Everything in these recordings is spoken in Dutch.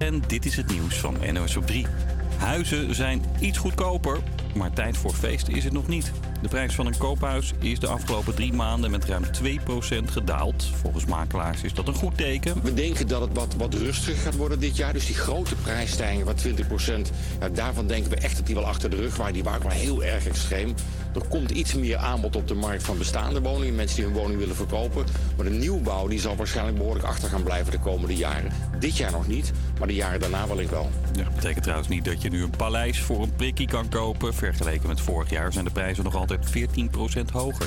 En dit is het nieuws van NOS op 3. Huizen zijn iets goedkoper, maar tijd voor feesten is het nog niet. De prijs van een koophuis is de afgelopen drie maanden met ruim 2% gedaald. Volgens makelaars is dat een goed teken. We denken dat het wat, wat rustiger gaat worden dit jaar. Dus die grote prijsstijgingen van 20%, ja, daarvan denken we echt dat die wel achter de rug waren. Die waren wel heel erg extreem. Er komt iets meer aanbod op de markt van bestaande woningen. Mensen die hun woning willen verkopen. Maar de nieuwbouw die zal waarschijnlijk behoorlijk achter gaan blijven de komende jaren. Dit jaar nog niet, maar de jaren daarna wellicht wel. Ja, dat betekent trouwens niet dat je nu een paleis voor een prikkie kan kopen. Vergeleken met vorig jaar zijn de prijzen nog altijd 14% hoger.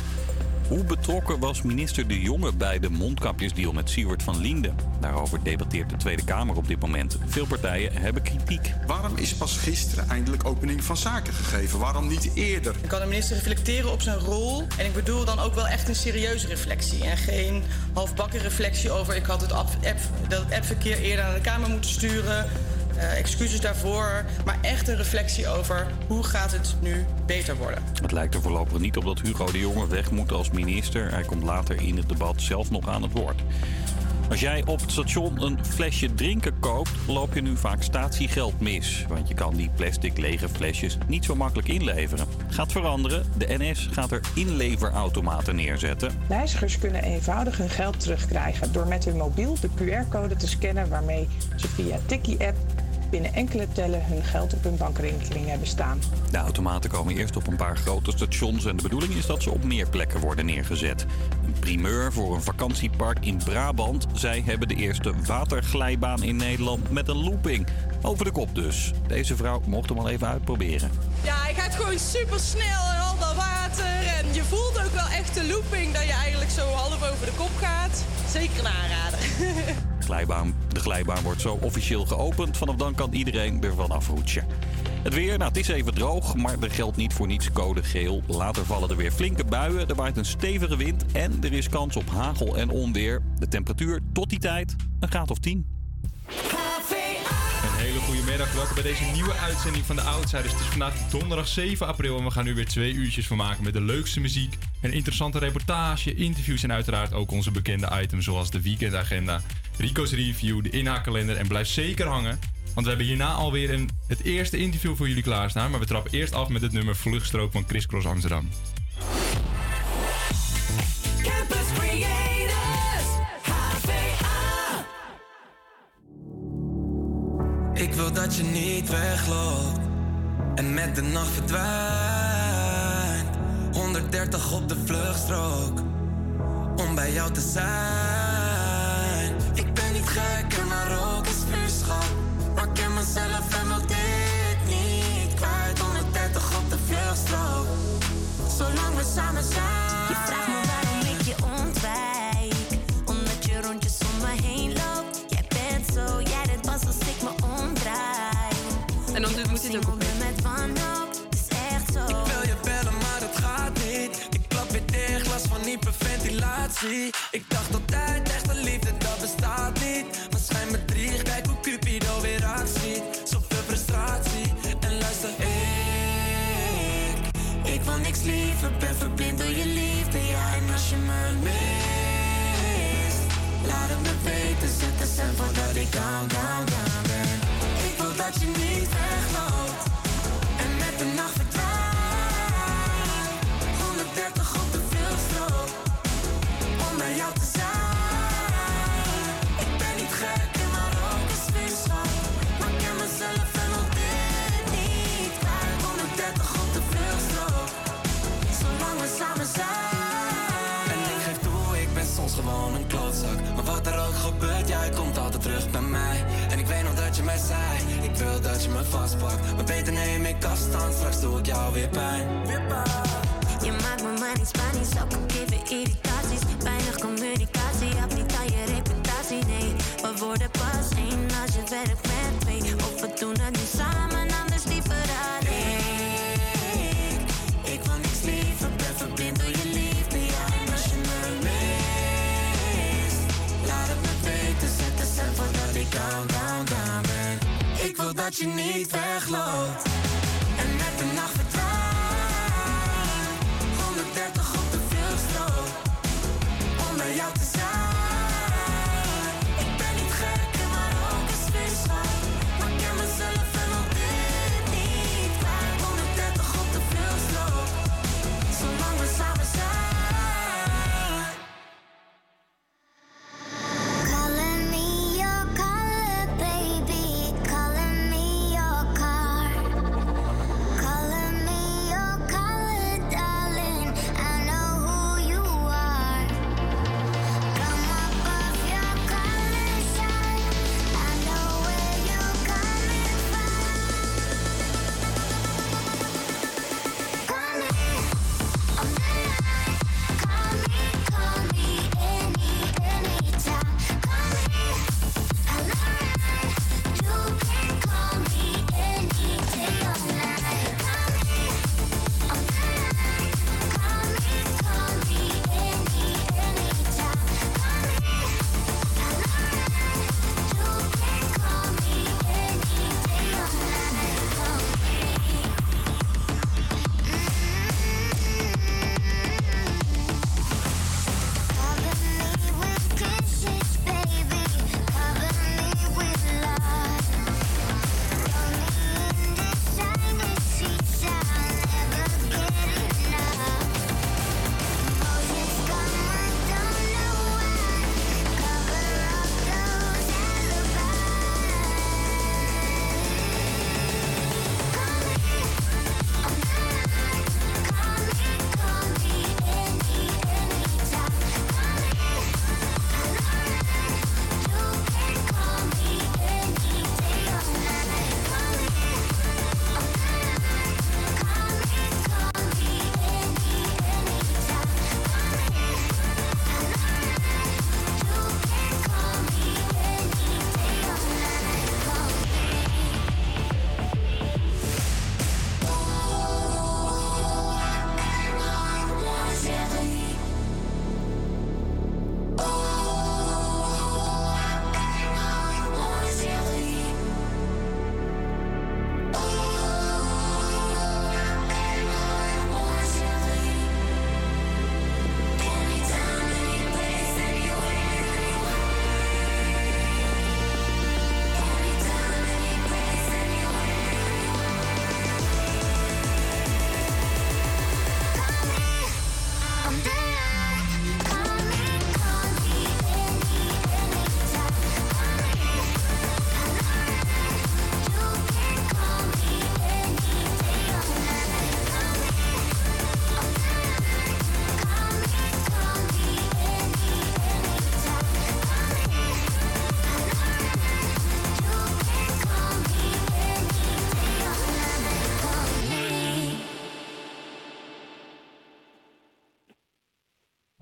Hoe betrokken was minister De Jonge bij de mondkapjesdeal met Siewert van Linden? Daarover debatteert de Tweede Kamer op dit moment. Veel partijen hebben kritiek. Waarom is pas gisteren eindelijk opening van zaken gegeven? Waarom niet eerder? Dan kan de minister reflecteren op zijn rol. En ik bedoel dan ook wel echt een serieuze reflectie. En geen halfbakken reflectie over ik had het app, app, dat appverkeer eerder naar de Kamer moeten sturen. Uh, excuses daarvoor, maar echt een reflectie over hoe gaat het nu beter worden. Het lijkt er voorlopig niet op dat Hugo de Jonge weg moet als minister. Hij komt later in het debat zelf nog aan het woord. Als jij op het station een flesje drinken koopt, loop je nu vaak statiegeld mis. Want je kan die plastic lege flesjes niet zo makkelijk inleveren. Gaat veranderen. De NS gaat er inleverautomaten neerzetten. Reizigers kunnen eenvoudig hun geld terugkrijgen door met hun mobiel de QR-code te scannen waarmee ze via Tikkie-app binnen enkele tellen hun geld op hun bankrekening hebben staan. De automaten komen eerst op een paar grote stations en de bedoeling is dat ze op meer plekken worden neergezet. Een primeur voor een vakantiepark in Brabant. Zij hebben de eerste waterglijbaan in Nederland met een looping. Over de kop dus. Deze vrouw mocht hem al even uitproberen. Ja, hij gaat gewoon super snel en al dat water. En je voelt ook wel echt de looping dat je eigenlijk zo half over de kop gaat. Zeker een aanrader. Glijbaan, de glijbaan wordt zo officieel geopend. Vanaf dan kan iedereen er vanaf roetsen. Het weer, nou het is even droog, maar er geldt niet voor niets code geel. Later vallen er weer flinke buien, er waait een stevige wind en er is kans op hagel en onweer. De temperatuur tot die tijd een graad of 10. Hele goede middag. Welkom bij deze nieuwe uitzending van de Outsiders. Het is vandaag donderdag 7 april en we gaan nu weer twee uurtjes van maken met de leukste muziek, een interessante reportage, interviews en uiteraard ook onze bekende items zoals de weekendagenda, Rico's review, de inhaakkalender en blijf zeker hangen. Want we hebben hierna alweer een, het eerste interview voor jullie klaarstaan. Maar we trappen eerst af met het nummer Vluchtstrook van Chris Cross Amsterdam. Ik wil dat je niet wegloopt en met de nacht verdwijnt. 130 op de vluchtstrook om bij jou te zijn. Ik ben niet gek en maar ook is vuurschap. Maar ik ken mezelf en wil dit niet kwijt. 130 op de vluchtstrook, zolang we samen zijn. Dan moet dit ook op. met wanhoop, het is echt zo. Ik wil je bellen, maar het gaat niet. Ik klap weer dicht, last van hyperventilatie. Ik dacht altijd, echte liefde, dat bestaat niet. Maar schijn me drie, kijk hoe Cupido weer actie. Zoveel frustratie. En luister, ik... Ik wil niks liever, ben verblind door je liefde. Ja, en als je me mist, laat het me weten. Zet de stem ik gebeurt, jij komt altijd terug bij mij En ik weet nog dat je mij zei Ik wil dat je me vastpakt Maar beter neem ik afstand, straks doe ik jou weer pijn Je maakt me manisch, panisch, ook al geven irritaties. Weinig communicatie, heb niet aan je reputatie, nee. We worden pas één als je werkt met twee. Dat je niet wegloopt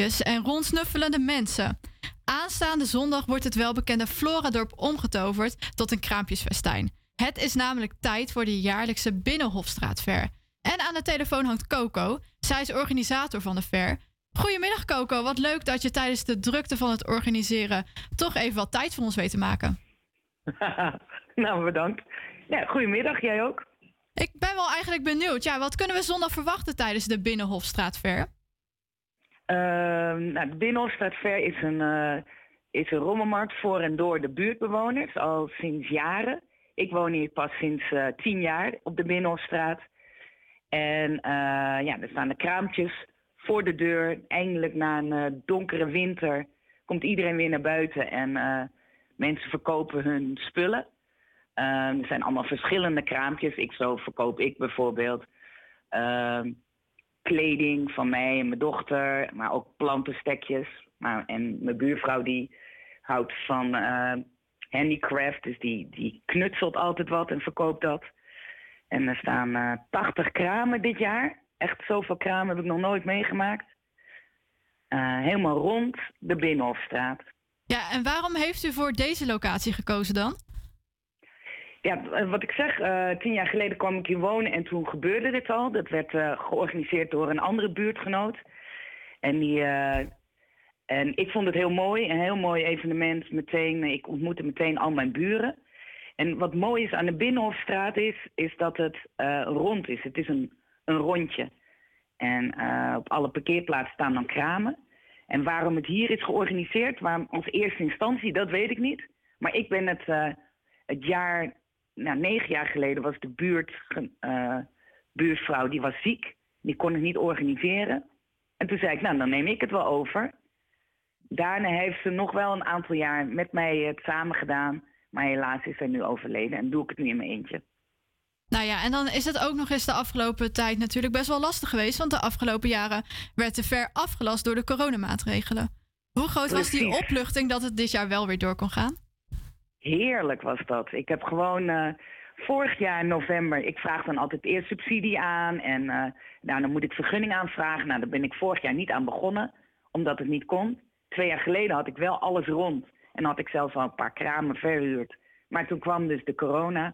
en rondsnuffelende mensen. Aanstaande zondag wordt het welbekende Floradorp omgetoverd tot een kraampjesfestijn. Het is namelijk tijd voor de jaarlijkse Binnenhofstraatver. En aan de telefoon hangt Coco. Zij is organisator van de fair. Goedemiddag Coco, wat leuk dat je tijdens de drukte van het organiseren toch even wat tijd voor ons weet te maken. nou, bedankt. Ja, goedemiddag, jij ook. Ik ben wel eigenlijk benieuwd. Ja, wat kunnen we zondag verwachten tijdens de Binnenhofstraatver? Uh, nou, de Binnenhofstraatver is een, uh, is een rommelmarkt voor en door de buurtbewoners al sinds jaren. Ik woon hier pas sinds uh, tien jaar op de Binnenhofstraat. En uh, ja, er staan de kraampjes voor de deur. Eindelijk na een donkere winter komt iedereen weer naar buiten en mensen verkopen hun spullen. Ehm, er zijn allemaal verschillende kraampjes. Ik zo verkoop ik bijvoorbeeld ehm, kleding van mij en mijn dochter, maar ook plantenstekjes. Maar, en mijn buurvrouw die houdt van uh, handicraft, dus die, die knutselt altijd wat en verkoopt dat. En er staan uh, eh, 80 kramen dit jaar. Echt zoveel kramen heb ik nog nooit meegemaakt. Uh, helemaal rond de Binnenhofstraat. Ja, en waarom heeft u voor deze locatie gekozen dan? Ja, eh, wat ik zeg, uh, tien jaar geleden kwam ik hier wonen en toen gebeurde dit al. Dat werd uh, georganiseerd door een andere buurtgenoot. En, die, en ik vond het heel mooi, een heel mooi evenement. Meteen, ik ontmoette meteen al mijn buren. En wat mooi is aan de Binnenhofstraat is, is dat het rond is. Het is een, een rondje. En op alle parkeerplaatsen staan dan kramen. En waarom het hier is georganiseerd, waarom als eerste instantie, dat weet ik niet. Maar ik ben het, het jaar nou, negen jaar geleden was de buurt, uh, buurvrouw, die was ziek. Die kon het niet organiseren. En toen zei ik, nou, dan neem ik het wel over. Daarna heeft ze nog wel een aantal jaar met mij het samen gedaan. Maar helaas is zij nu overleden en doe ik het nu in mijn eentje. Nou ja, en dan is het ook nog eens de afgelopen tijd natuurlijk best wel lastig geweest. Want de afgelopen jaren werd te ver afgelast door de coronamaatregelen. Hoe groot was die opluchting dat het dit jaar wel weer door kon gaan? Heerlijk was dat. Ik heb gewoon uh, vorig jaar in november, ik vraag dan altijd eerst subsidie aan en uh, nou, dan moet ik vergunning aanvragen. Nou, daar ben ik vorig jaar niet aan begonnen, omdat het niet kon. Twee jaar geleden had ik wel alles rond en had ik zelfs al een paar kramen verhuurd. Maar toen kwam dus de corona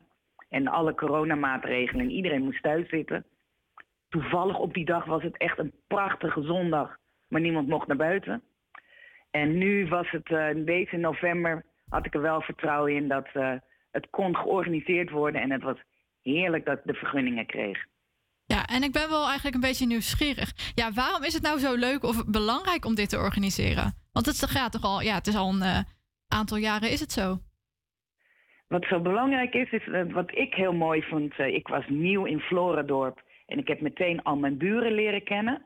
en alle coronamaatregelen en iedereen moest thuis zitten. Toevallig op die dag was het echt een prachtige zondag, maar niemand mocht naar buiten. En nu was het uh, deze november had ik er wel vertrouwen in dat uh, het kon georganiseerd worden. En het was heerlijk dat ik de vergunningen kreeg. Ja, en ik ben wel eigenlijk een beetje nieuwsgierig. Ja, waarom is het nou zo leuk of belangrijk om dit te organiseren? Want het gaat toch al, ja, het is al een uh, aantal jaren is het zo. Wat zo belangrijk is, is uh, wat ik heel mooi vond. ik was nieuw in Floradorp en ik heb meteen al mijn buren leren kennen.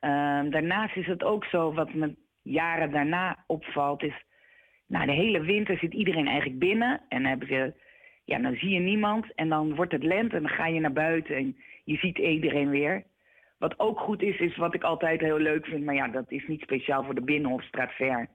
Ehm, daarnaast is het ook zo, wat me jaren daarna opvalt, is nou, de hele winter zit iedereen eigenlijk binnen. En dan hebben ze, ja, dan zie je niemand. En dan wordt het lente en dan ga je naar buiten en je ziet iedereen weer. Wat ook goed is, is wat ik altijd heel leuk vind. Maar ja, dat is niet speciaal voor de Binnenhofstraat ver.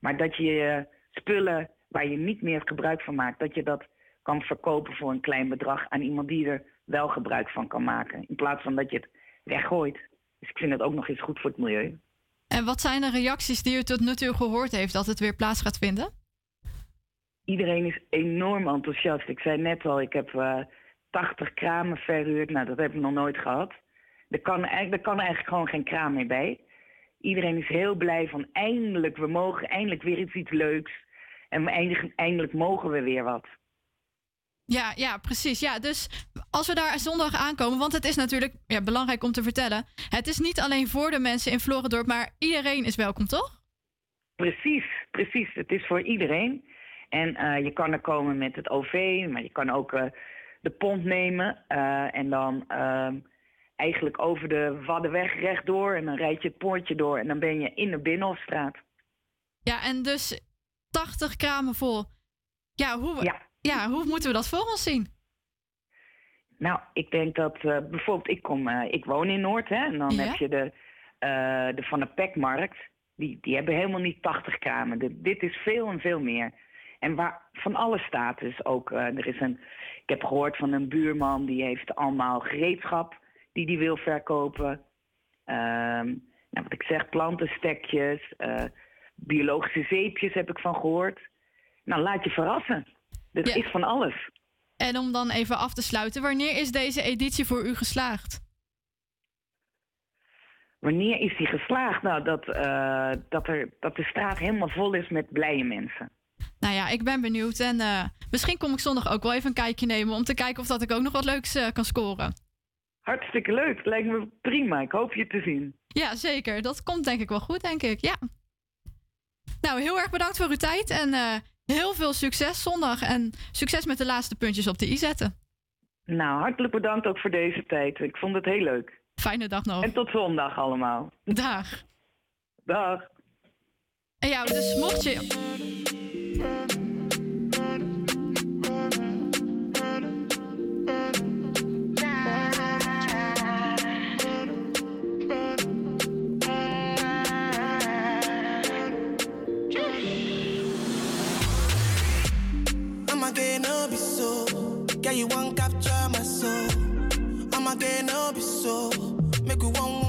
Maar dat je spullen waar je niet meer gebruik van maakt, dat je dat kan verkopen voor een klein bedrag aan iemand die er wel gebruik van kan maken. In plaats van dat je het weggooit. Dus ik vind het ook nog eens goed voor het milieu. En wat zijn de reacties die u tot nu toe gehoord heeft dat het weer plaats gaat vinden? Iedereen is enorm enthousiast. Ik zei net al, ik heb uh, eh, 80 kramen verhuurd. Nou, dat heb ik nog nooit gehad. Er kan, er kan eigenlijk gewoon geen kraam meer bij. Iedereen is heel blij van eindelijk, we mogen eindelijk weer iets, iets leuks. En eindelijk, eindelijk mogen we weer wat. Ja, ja, precies. Ja, dus als we daar zondag aankomen, want het is natuurlijk ja, belangrijk om te vertellen. Het is niet alleen voor de mensen in Florendorp, maar iedereen is welkom, toch? Precies, precies. Het is voor iedereen. En uh, je kan er komen met het OV, maar je kan ook uh, de pont nemen. Uh, en dan ehm, eigenlijk over de Waddenweg rechtdoor. En dan rijd je het poortje door en dan ben je in de Binnenhofstraat. Ja, en dus 80 kramen vol. Ja, hoe, Ja. Ja, hoe moeten we dat voor ons zien? Nou, ik denk dat eh, bijvoorbeeld, ik, kom, eh, ik woon in Noord, hè, en dan Ja. heb je de, eh, de Van de Pekmarkt. Die, die hebben helemaal niet 80 kramen. De- dit is veel en veel meer. En waar van alle staat dus ook. er is een, ik heb gehoord van een buurman die heeft allemaal gereedschap die die wil verkopen. Ehm, nou, wat ik zeg, plantenstekjes, biologische zeepjes heb ik van gehoord. Nou, laat je verrassen. Ja. is van alles. En om dan even af te sluiten, wanneer is deze editie voor u geslaagd? Wanneer is die geslaagd? Nou, dat, eh, dat, er, dat de straat helemaal vol is met blije mensen. Nou ja, ik ben benieuwd. En eh, misschien kom ik zondag ook wel even een kijkje nemen om te kijken of dat ik ook nog wat leuks eh, kan scoren. Hartstikke leuk. Lijkt me prima. Ik hoop je te zien. Ja, zeker. Dat komt denk ik wel goed, denk ik. Ja. Nou, heel erg bedankt voor uw tijd en heel veel succes zondag. En succes met de laatste puntjes op de i zetten. Nou, hartelijk bedankt ook voor deze tijd. Ik vond het heel leuk. Fijne dag nog. En tot zondag allemaal. Dag. Dag. En ja, dus mocht je... be so. Girl, you won't capture my soul. I'ma get no be so. Make you one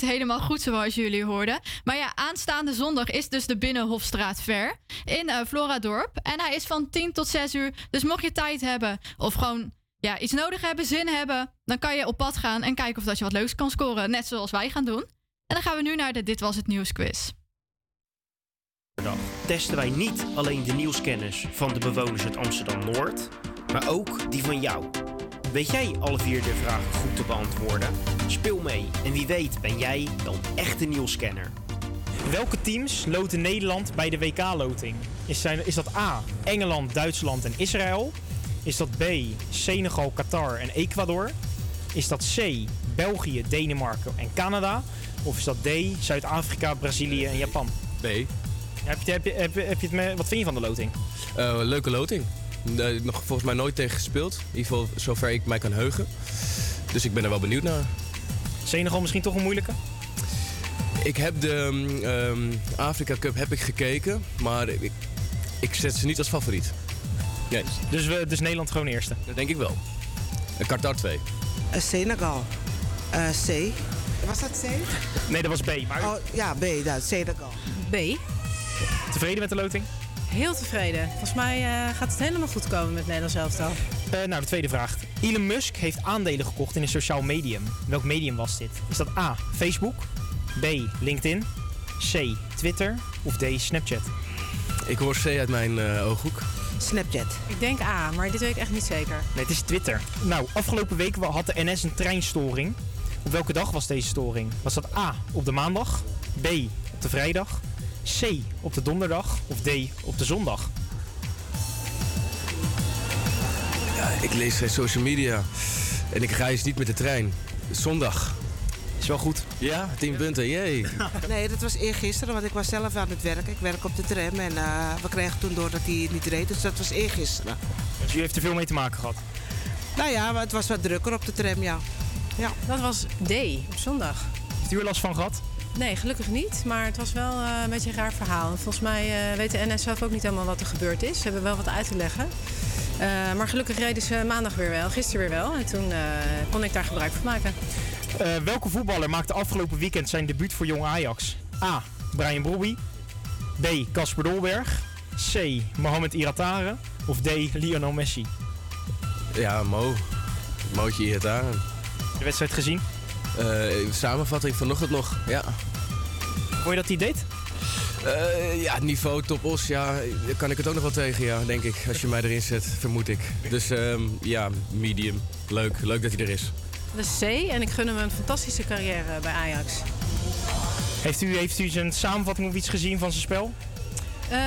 helemaal goed zoals jullie hoorden. Maar ja, aanstaande zondag is dus de Binnenhofstraat Fair in eh Floradorp. En hij is van 10 tot 6 uur. Dus mocht je tijd hebben of gewoon ja, iets nodig hebben, zin hebben... dan kan je op pad gaan en kijken of dat je wat leuks kan scoren. Net zoals wij gaan doen. En dan gaan we nu naar de Dit Was Het Nieuws quiz. testen wij niet alleen de nieuwskennis van de bewoners uit Amsterdam-Noord, maar ook die van jou. Weet jij alle vier de vragen goed te beantwoorden? Speel mee en wie weet ben jij wel een echte nieuwscanner. Welke teams loten Nederland bij de WK-loting? Is, zijn, is dat A. Engeland, Duitsland en Israël? Is dat B. Senegal, Qatar en Ecuador? Is dat C. België, Denemarken en Canada? Of is dat D. Zuid-Afrika, Brazilië en Japan? B. Heb je, heb je, heb je, heb je het me, wat vind je van de loting? Eh, leuke loting. Eh, nog volgens mij nooit tegen gespeeld. In ieder geval zover ik mij kan heugen. Dus ik ben er wel benieuwd naar. Senegal misschien toch een moeilijke? Ik heb de ehm, Afrika Cup heb ik gekeken, maar ik, ik zet ze niet als favoriet. Nee. Dus, we, dus Nederland gewoon eerste? Dat denk ik wel. En Qatar 2. Eh, Senegal. Eh, C. Was dat C? Nee, dat was B. Maar... Oh, ja, B, dat, Senegal. B. Tevreden met de loting? Heel tevreden. Volgens mij eh, gaat het helemaal goed komen met Nederlands elftal. Eh, nou, de tweede vraag. Elon Musk heeft aandelen gekocht in een sociaal medium. Welk medium was dit? Is dat A. Facebook? B. LinkedIn? C. Twitter? Of D. Snapchat? Ik hoor C uit mijn eh, ooghoek. Snapchat. Ik denk A, maar dit weet ik echt niet zeker. Nee, het is Twitter. Nou, afgelopen week had de NS een treinstoring. Op welke dag was deze storing? Was dat A. op de maandag? B. op de vrijdag? C. op de donderdag? Of D. op de zondag? Ja, ik lees geen social media. En ik reis niet met de trein. Zondag. Is wel goed. Ja, 10 punten, jee. Nee, dat was eergisteren, want ik was zelf aan het werk. Ik werk op de tram en eh, we kregen toen door dat hij niet reed. Dus dat was eergisteren. Dus u heeft er veel mee te maken gehad? Nou ja, maar het was wat drukker op de tram, ja. ja. Dat was D, op zondag. Heeft u er last van gehad? Nee, gelukkig niet. Maar het was wel eh, een beetje een raar verhaal. En volgens mij uh, weet de NS zelf ook niet helemaal wat er gebeurd is. Ze hebben wel wat uit te leggen. Uh, maar gelukkig reden ze maandag weer wel, gisteren weer wel. En toen kon ik daar gebruik van maken. welke voetballer maakte afgelopen weekend zijn debuut voor Jong Ajax? A. Brian Brobby. B. Casper Dolberg. C. Mohamed Iratare. Of D. Lionel Messi? Ja, Mo. Mootje Iratare. De wedstrijd gezien? Uh, samenvatting vanochtend nog, ja. Vond je dat hij deed? Uh, ja, niveau top os, ja, kan ik het ook nog wel tegen, ja, denk ik. Als je mij erin zet, vermoed ik. Dus um, ja, medium. Leuk, leuk dat hij er is. Dat is C en ik gun hem een fantastische carrière bij Ajax. Heeft u, heeft u zijn samenvatting of iets gezien van zijn spel? Uh,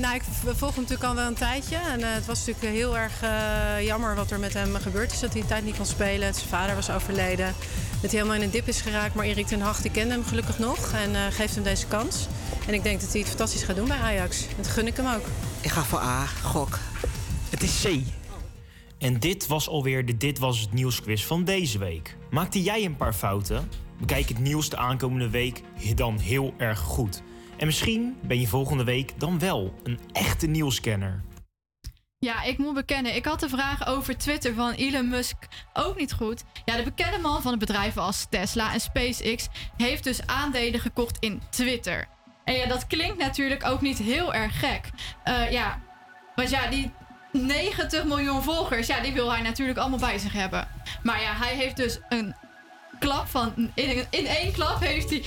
nou, ik volg hem natuurlijk al wel een tijdje. En uh, het was natuurlijk heel erg uh, jammer wat er met hem gebeurd is. Dat hij een tijd niet kon spelen. Zijn vader was overleden. Dat hij helemaal in een dip is geraakt. Maar Erik ten Hag, die kende hem gelukkig nog. En geeft hem deze kans. En ik denk dat hij het fantastisch gaat doen bij Ajax. Dat gun ik hem ook. Ik ga voor A, gok. Het is C. En dit was alweer de Dit Was Het Nieuwsquiz van deze week. Maakte jij een paar fouten? Bekijk het nieuws de aankomende week dan heel erg goed. En misschien ben je volgende week dan wel een echte nieuwscanner. Ja, ik moet bekennen, ik had de vraag over Twitter van Elon Musk ook niet goed. Ja, de bekende man van de bedrijven als Tesla en SpaceX heeft dus aandelen gekocht in Twitter. En ja, dat klinkt natuurlijk ook niet heel erg gek. Uh, ja, want ja, die 90 miljoen volgers, ja, die wil hij natuurlijk allemaal bij zich hebben. Maar ja, hij heeft dus een klap van. In, één klap heeft hij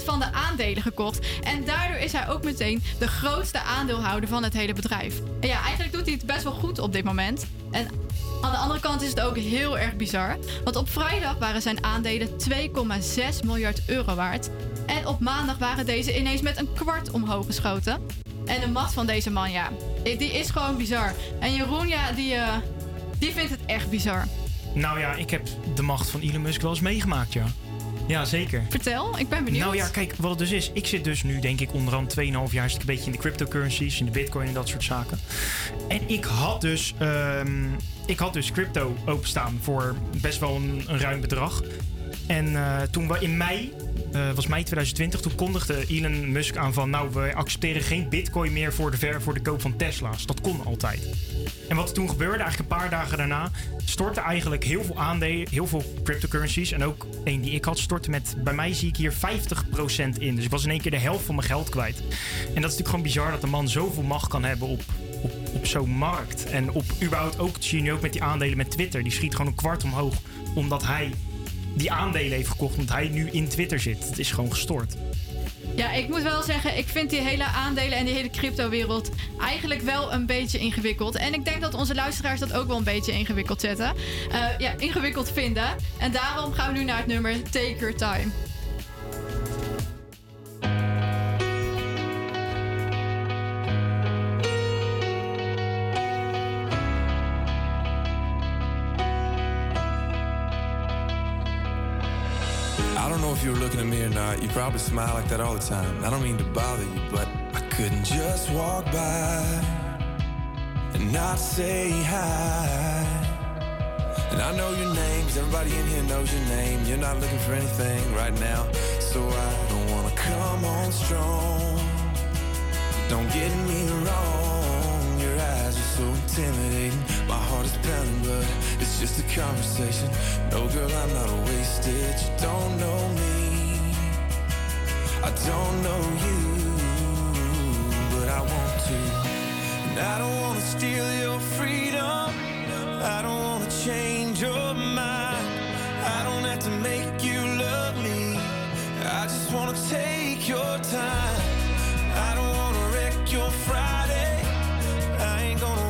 9,2% van de aandelen gekocht. En daardoor is hij ook meteen de grootste aandeelhouder van het hele bedrijf. En ja, eigenlijk doet hij het best wel goed op dit moment. En aan de andere kant is het ook heel erg bizar. Want op vrijdag waren zijn aandelen 2,6 miljard euro waard. En op maandag waren deze ineens met een kwart omhoog geschoten. En de macht van deze man, ja, die is gewoon bizar. En Jeroen, ja, die, uh, die vindt het echt bizar. Nou ja, ik heb de macht van Elon Musk wel eens meegemaakt, ja. Ja, zeker. Vertel, ik ben benieuwd. Nou ja, kijk, wat het dus is. Ik zit dus nu, denk ik, onderhand 2,5 jaar een beetje in de cryptocurrencies, in de bitcoin en dat soort zaken. En ik had dus, um, ik had dus crypto openstaan voor best wel een, een ruim bedrag. En uh, toen we in mei uh, was mei 2020. Toen kondigde Elon Musk aan van... nou, we accepteren geen bitcoin meer voor de, ver, voor de koop van Tesla's. Dat kon altijd. En wat er toen gebeurde, eigenlijk een paar dagen daarna... stortte eigenlijk heel veel aandelen, heel veel cryptocurrencies... en ook één die ik had, stortte met... bij mij zie ik hier 50% in. Dus ik was in één keer de helft van mijn geld kwijt. En dat is natuurlijk gewoon bizar dat een man zoveel macht kan hebben op... op, zo'n markt. En op überhaupt ook, zie je nu ook met die aandelen met Twitter. Die schiet gewoon een kwart omhoog, omdat hij die aandelen heeft gekocht omdat hij nu in Twitter zit. Het is gewoon gestoord. Ja, ik moet wel zeggen, ik vind die hele aandelen en die hele crypto-wereld eigenlijk wel een beetje ingewikkeld. En ik denk dat onze luisteraars dat ook wel een beetje ingewikkeld zetten. Uh, ja, ingewikkeld vinden. En daarom gaan we nu naar het nummer Take Your Time. You were looking at me or not. You probably smile like that all the time. I don't mean to bother you, but I couldn't just walk by and not say hi. And I know your name, 'cause everybody in here knows your name. You're not looking for anything right now, so I don't wanna come on strong. Don't get me wrong, your eyes are so intimidating. Heart is pounding, but it's just a conversation. No, girl, I'm not a wasted. You don't know me, I don't know you, but I want to. And I don't wanna steal your freedom. I don't wanna change your mind. I don't have to make you love me. I just wanna take your time. I don't wanna wreck your Friday. I ain't gonna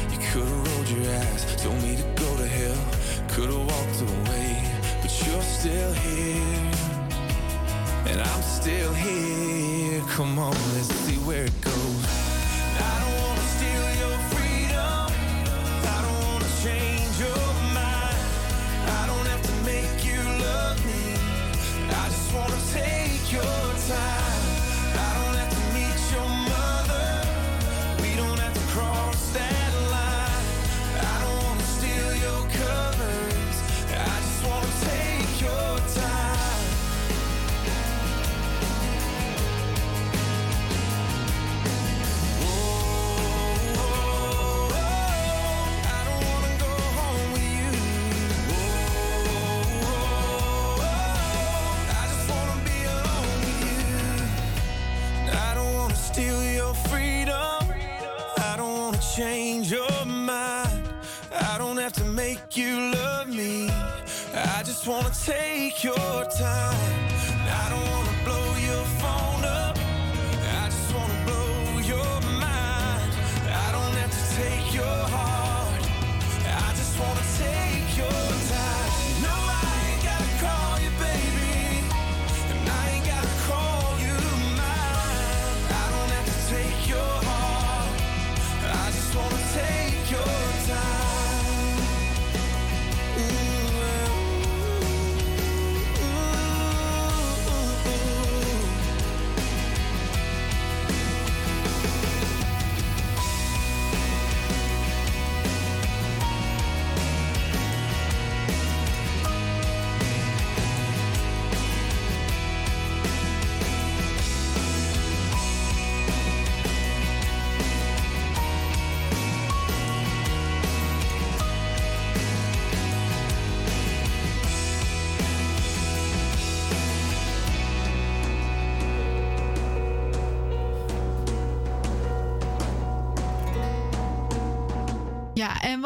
Could've rolled your eyes, told me to go to hell, could've walked away, but you're still here. And I'm still here. Come on, let's see where it goes. Just wanna take your time.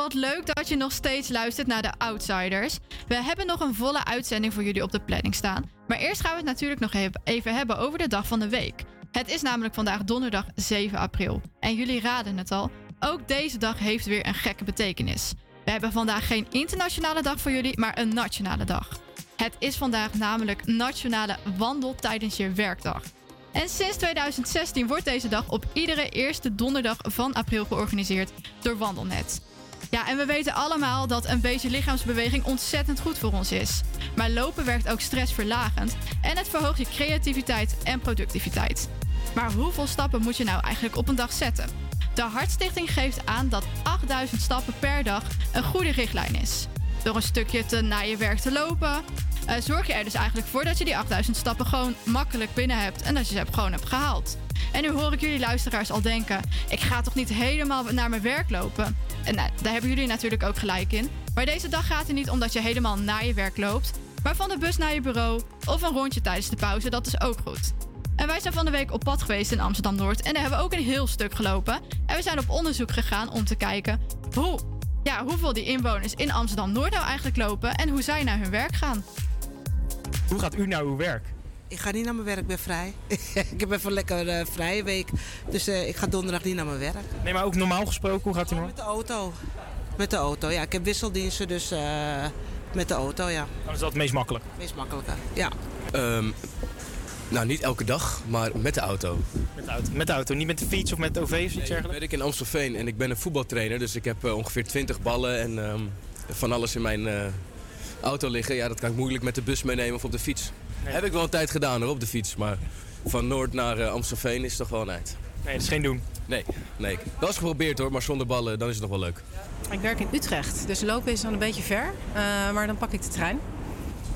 Wat leuk dat je nog steeds luistert naar de Outsiders. We hebben nog een volle uitzending voor jullie op de planning staan. Maar eerst gaan we het natuurlijk nog even- hebben over de dag van de week. Het is namelijk vandaag donderdag 7 april. En jullie raden het al, ook deze dag heeft weer een gekke betekenis. We hebben vandaag geen internationale dag voor jullie, maar een nationale dag. Het is vandaag namelijk Nationale Wandel tijdens je werkdag. En sinds 2016 wordt deze dag op iedere eerste donderdag van april georganiseerd door Wandelnet. Ja, en we weten allemaal dat een beetje lichaamsbeweging ontzettend goed voor ons is. Maar lopen werkt ook stressverlagend en het verhoogt je creativiteit en productiviteit. Maar hoeveel stappen moet je nou eigenlijk op een dag zetten? De Hartstichting geeft aan dat 8000 stappen per dag een goede richtlijn is. Door een stukje te naar je werk te lopen, eh, zorg je er dus eigenlijk voor dat je die 8000 stappen gewoon makkelijk binnen hebt en dat je ze gewoon hebt gehaald. En nu hoor ik jullie luisteraars al denken: ik ga toch niet helemaal naar mijn werk lopen? En nou, daar hebben jullie natuurlijk ook gelijk in. Maar deze dag gaat het niet omdat je helemaal naar je werk loopt, maar van de bus naar je bureau of een rondje tijdens de pauze, dat is ook goed. En wij zijn van de week op pad geweest in Amsterdam Noord en daar hebben we ook een heel stuk gelopen. En we zijn op onderzoek gegaan om te kijken hoe ja, hoeveel die inwoners in Amsterdam-Noord nou eigenlijk lopen en hoe zij naar hun werk gaan. Hoe gaat u naar uw werk? Ik ga niet naar mijn werk, ik ben vrij. ik heb even een lekker eh, vrije week. Dus eh, ik ga donderdag niet naar mijn werk. Nee, maar ook normaal gesproken, hoe gaat u nou? Met de auto. Met de auto, ja. Ik heb wisseldiensten, dus eh, met de auto, ja. Dan is dat het meest makkelijk. Meest makkelijke, ja. Ehm, nou, niet elke dag, maar met de auto. Met de auto, met de auto niet met de fiets of met de OV of iets Ik dergelijks? ben ik in Amstelveen en ik ben een voetbaltrainer, dus ik heb eh, ongeveer 20 ballen en ehm, van alles in mijn eh, auto liggen. Ja, dat kan ik moeilijk met de bus meenemen of op de fiets. Heb ik wel een tijd gedaan hoor, op de fiets, maar van Noord naar eh, Amstelveen is toch wel een eind. Nee, dat is geen doen. Nee, nee. Wel eens geprobeerd hoor, maar zonder ballen, dan is het nog wel leuk. Ik werk in Utrecht, dus lopen is dan een beetje ver. eh, maar dan pak ik de trein.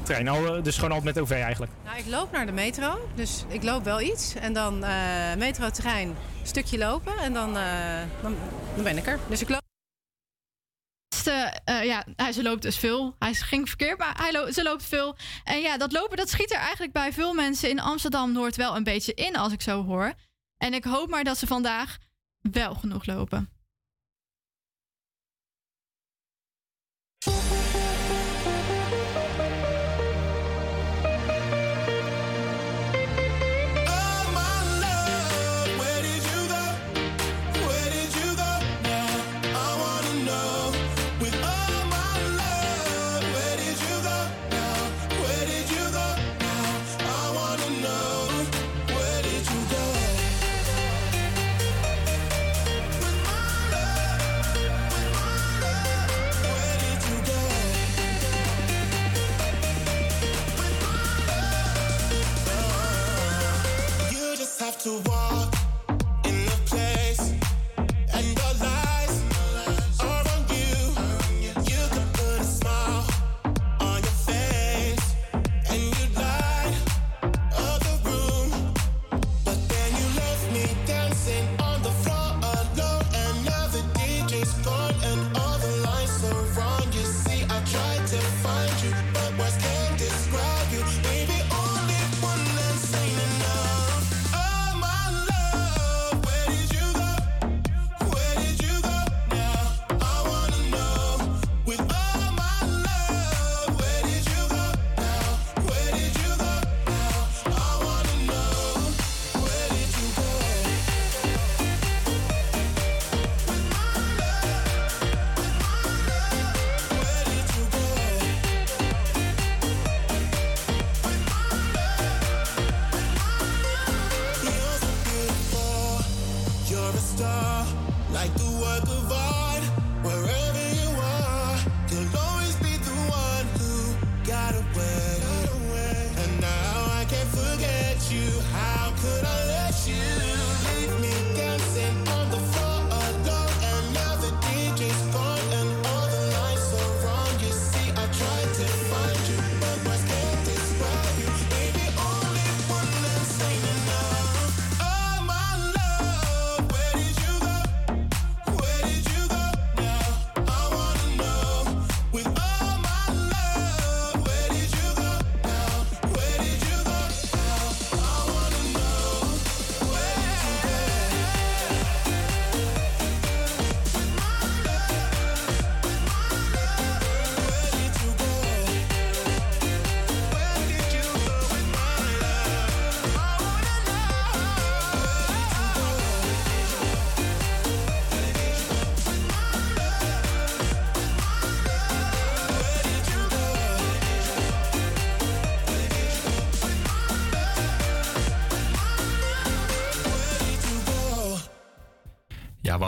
Trein, al, eh, dus gewoon altijd met OV eigenlijk. Nou, ik loop naar de metro, dus ik loop wel iets. En dan eh metro, trein, stukje lopen en dan, eh, dan, dan ben ik er. Dus ik loop. Eh, ja, hij, ze loopt dus veel. Hij ging verkeerd, maar hij lo- ze loopt veel. En ja, dat lopen dat schiet er eigenlijk bij veel mensen in Amsterdam-Noord wel een beetje in, als ik zo hoor. En ik hoop maar dat ze vandaag wel genoeg lopen.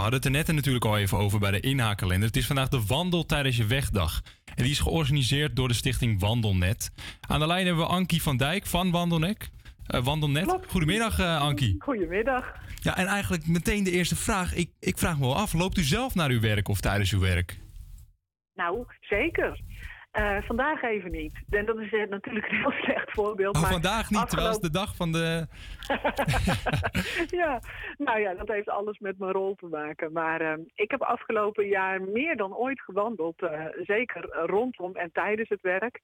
Hadden het er net natuurlijk al even over bij de inhaakkalender. Het is vandaag de Wandel tijdens je wegdag. En die is georganiseerd door de stichting Wandelnet. Aan de lijn hebben we Ankie van Dijk van Wandelnet. Eh, Wandelnet. Goedemiddag eh, Ankie. Goedemiddag. Ja, en eigenlijk meteen de eerste vraag. Ik, ik vraag me wel af, loopt u zelf naar uw werk of tijdens uw werk? Nou, zeker. Eh, vandaag even niet. En dat is eh, natuurlijk een heel slecht voorbeeld. Oh, maar vandaag niet, terwijl het afgelopen- de dag van de... ja, nou ja, dat heeft alles met mijn rol te maken. Maar eh, ik heb afgelopen jaar meer dan ooit gewandeld. eh, zeker rondom en tijdens het werk.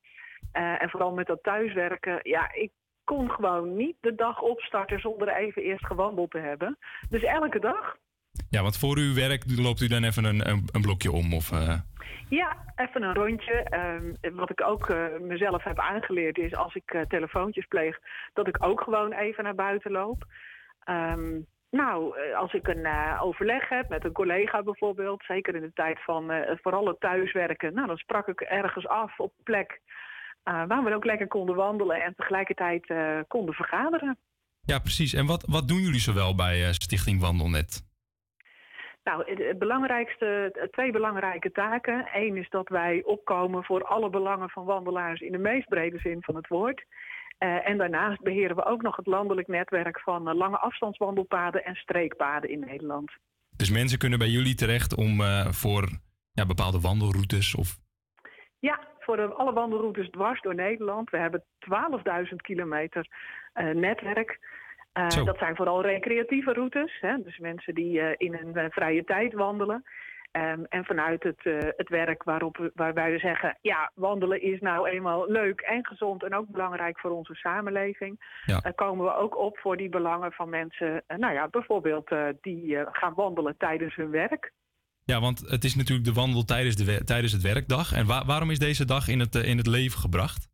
En vooral met dat thuiswerken. Ja, ik kon gewoon niet de dag opstarten zonder even eerst gewandeld te hebben. Dus elke dag. Ja, want voor uw werk loopt u dan even een, een, een blokje om? Of, eh, Ja, even een rondje. Ehm, wat ik ook eh, mezelf heb aangeleerd is als ik eh, telefoontjes pleeg, dat ik ook gewoon even naar buiten loop. Ehm, nou, als ik een overleg heb met een collega bijvoorbeeld, zeker in de tijd van vooral het thuiswerken, nou, dan sprak ik ergens af op plek eh, waar we ook lekker konden wandelen en tegelijkertijd konden vergaderen. Ja, precies. En wat, wat doen jullie zowel bij Stichting Wandelnet? Nou, het, belangrijkste, twee belangrijke taken. Eén is dat wij opkomen voor alle belangen van wandelaars in de meest brede zin van het woord. Eh, en daarnaast beheren we ook nog het landelijk netwerk van eh, lange afstandswandelpaden en streekpaden in Nederland. Dus mensen kunnen bij jullie terecht om eh, voor ja, bepaalde wandelroutes of... Ja, voor de, alle wandelroutes dwars door Nederland. We hebben 12.000 kilometer netwerk. Eh, dat zijn vooral recreatieve routes. Hè? Dus mensen die eh, in hun eh, vrije tijd wandelen. Ehm, en vanuit het, het werk waarop we, waarbij we zeggen... ja, wandelen is nou eenmaal leuk en gezond... en ook belangrijk voor onze samenleving... Ja. komen we ook op voor die belangen van mensen... nou ja, bijvoorbeeld die gaan wandelen tijdens hun werk. Ja, want het is natuurlijk de wandel tijdens, de tijdens het werkdag. En wa- waarom is deze dag in het, in het leven gebracht?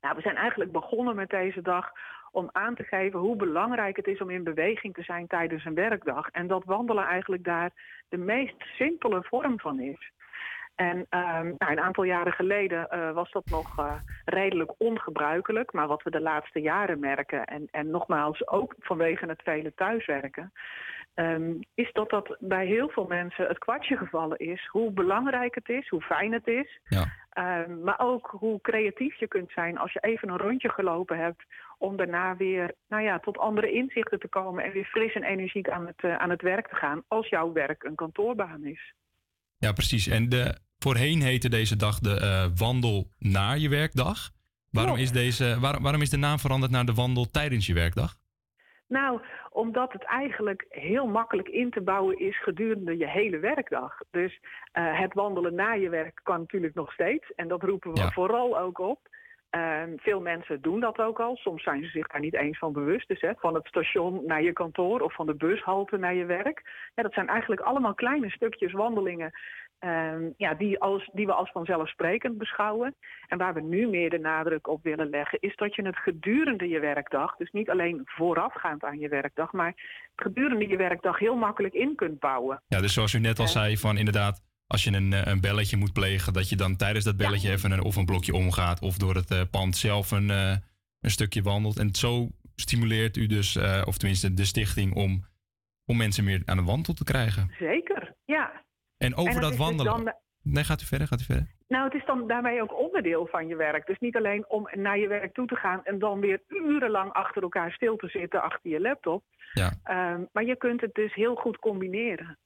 Nou, we zijn eigenlijk begonnen met deze dag om aan te geven hoe belangrijk het is om in beweging te zijn tijdens een werkdag. En dat wandelen eigenlijk daar de meest simpele vorm van is. En ehm, nou, een aantal jaren geleden eh, was dat nog eh, redelijk ongebruikelijk. Maar wat we de laatste jaren merken, en, en nogmaals ook vanwege het vele thuiswerken, ehm, is dat dat bij heel veel mensen het kwartje gevallen is hoe belangrijk het is, hoe fijn het is. Ehm, maar ook hoe creatief je kunt zijn als je even een rondje gelopen hebt. Om daarna weer nou ja, tot andere inzichten te komen en weer fris en energiek aan het, eh, aan het werk te gaan. Als jouw werk een kantoorbaan is. Ja, precies. En de, voorheen heette deze dag de eh, wandel naar je werkdag. Waarom is, deze, waarom, waarom is de naam veranderd naar de wandel tijdens je werkdag? Nou, omdat het eigenlijk heel makkelijk in te bouwen is gedurende je hele werkdag. Dus eh, het wandelen na je werk kan natuurlijk nog steeds. En dat roepen we Ja. vooral ook op. Ehm, veel mensen doen dat ook al. Soms zijn ze zich daar niet eens van bewust. Dus hè, van het station naar je kantoor of van de bushalte naar je werk. Ja, dat zijn eigenlijk allemaal kleine stukjes wandelingen. Ehm, ja, die, als, die we als vanzelfsprekend beschouwen. En waar we nu meer de nadruk op willen leggen, is dat je het gedurende je werkdag, dus niet alleen voorafgaand aan je werkdag, maar gedurende je werkdag heel makkelijk in kunt bouwen. Ja, dus zoals u net al zei, van inderdaad, als je een, eh, een belletje moet plegen, dat je dan tijdens dat belletje even een, of een blokje omgaat of door het eh, pand zelf een, eh, een stukje wandelt. En zo stimuleert u dus, of tenminste de stichting, om, om mensen meer aan de wandel te krijgen. Zeker, ja. En over dat dus wandelen. dan- Nee, gaat u verder, gaat u verder. Nou, het is dan daarmee ook onderdeel van je werk. Dus niet alleen om naar je werk toe te gaan en dan weer urenlang achter elkaar stil te zitten achter je laptop. Ja. Ehm, maar je kunt het dus heel goed combineren.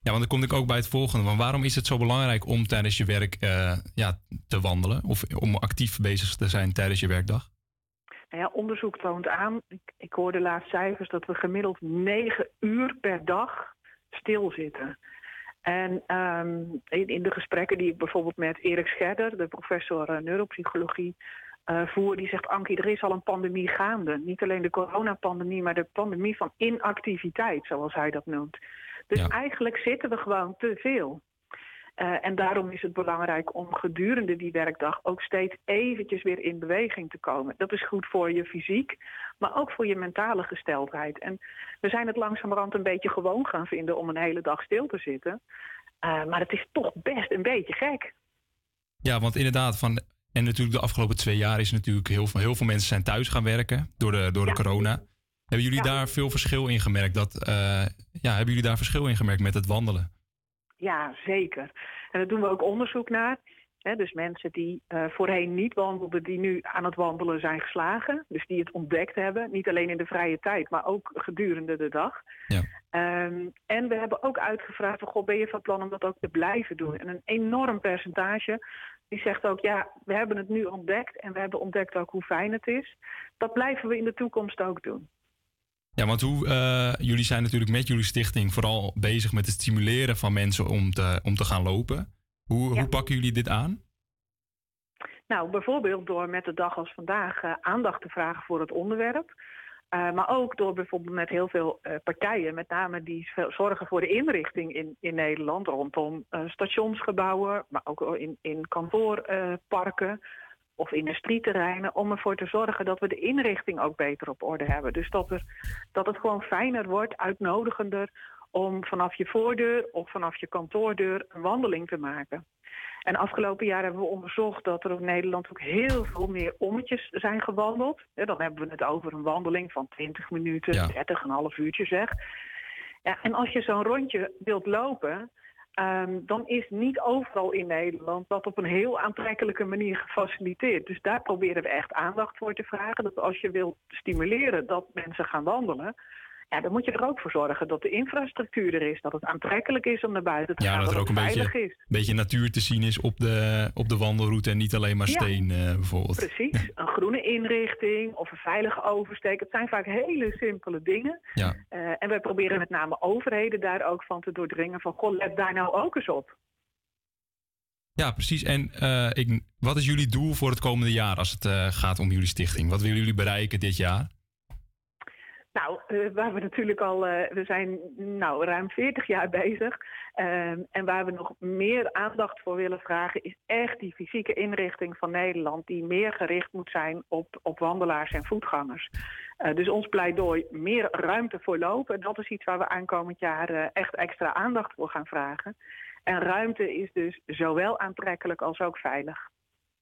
Ja, want dan kom ik ook bij het volgende. Want waarom is het zo belangrijk om tijdens je werk eh, ja, te wandelen? Of om actief bezig te zijn tijdens je werkdag? Nou ja, onderzoek toont aan, ik, ik hoorde laatst cijfers, dat we gemiddeld negen uur per dag stilzitten. En ehm, in, in de gesprekken die ik bijvoorbeeld met Erik Scherder, de professor eh, neuropsychologie, eh, voer, die zegt, Ankie, er is al een pandemie gaande. Niet alleen de coronapandemie, maar de pandemie van inactiviteit, zoals hij dat noemt. Dus eigenlijk zitten we gewoon te veel. Eh, en daarom is het belangrijk om gedurende die werkdag ook steeds eventjes weer in beweging te komen. Dat is goed voor je fysiek, maar ook voor je mentale gesteldheid. En we zijn het langzamerhand een beetje gewoon gaan vinden om een hele dag stil te zitten. Eh, maar het is toch best een beetje gek. Ja, want inderdaad, van, en natuurlijk de afgelopen twee jaar is natuurlijk heel veel, heel veel mensen zijn thuis gaan werken door de, door de corona. Hebben jullie daar veel verschil in gemerkt? Dat, eh, ja, hebben jullie daar verschil in gemerkt met het wandelen? Ja, zeker. En daar doen we ook onderzoek naar. Hè, dus mensen die eh, voorheen niet wandelden, die nu aan het wandelen zijn geslagen. Dus die het ontdekt hebben. Niet alleen in de vrije tijd, maar ook gedurende de dag. Ehm, en we hebben ook uitgevraagd, van, goh, ben je van plan om dat ook te blijven doen? En een enorm percentage die zegt ook, ja, we hebben het nu ontdekt. En we hebben ontdekt ook hoe fijn het is. Dat blijven we in de toekomst ook doen. Ja, want hoe, eh, jullie zijn natuurlijk met jullie stichting vooral bezig met het stimuleren van mensen om te, om te gaan lopen. Hoe, hoe pakken jullie dit aan? Nou, bijvoorbeeld door met de dag als vandaag eh, aandacht te vragen voor het onderwerp. Eh, maar ook door bijvoorbeeld met heel veel eh, partijen, met name die zorgen voor de inrichting in, in Nederland rondom stationsgebouwen, maar ook in, in kantoorparken of industrieterreinen, om ervoor te zorgen dat we de inrichting ook beter op orde hebben. Dus dat, er, dat het gewoon fijner wordt, uitnodigender om vanaf je voordeur of vanaf je kantoordeur een wandeling te maken. En afgelopen jaar hebben we onderzocht dat er in Nederland ook heel veel meer ommetjes zijn gewandeld. Ja, dan hebben we het over een wandeling van 20 minuten, 30, een half uurtje zeg. Ja, en als je zo'n rondje wilt lopen, ehm, dan is niet overal in Nederland dat op een heel aantrekkelijke manier gefaciliteerd. Dus daar proberen we echt aandacht voor te vragen. Dat als je wilt stimuleren dat mensen gaan wandelen, ja, dan moet je er ook voor zorgen dat de infrastructuur er is, dat het aantrekkelijk is om naar buiten te Ja, gaan, dat er ook het een beetje, is. beetje natuur te zien is op de, op de wandelroute en niet alleen maar Ja. steen eh, bijvoorbeeld. Precies, een groene inrichting of een veilige oversteek. Het zijn vaak hele simpele dingen. Ja. Eh, en wij proberen met name overheden daar ook van te doordringen van... goh, let daar nou ook eens op. Ja, precies. En eh, ik, wat is jullie doel voor het komende jaar als het gaat om jullie stichting? Wat willen jullie bereiken dit jaar? Nou, eh, waar we natuurlijk al, eh, we zijn nou ruim 40 jaar bezig. Ehm, en waar we nog meer aandacht voor willen vragen, is echt die fysieke inrichting van Nederland, die meer gericht moet zijn op, op wandelaars en voetgangers. Eh, dus ons pleidooi meer ruimte voor lopen, dat is iets waar we aankomend jaar echt extra aandacht voor gaan vragen. En ruimte is dus zowel aantrekkelijk als ook veilig.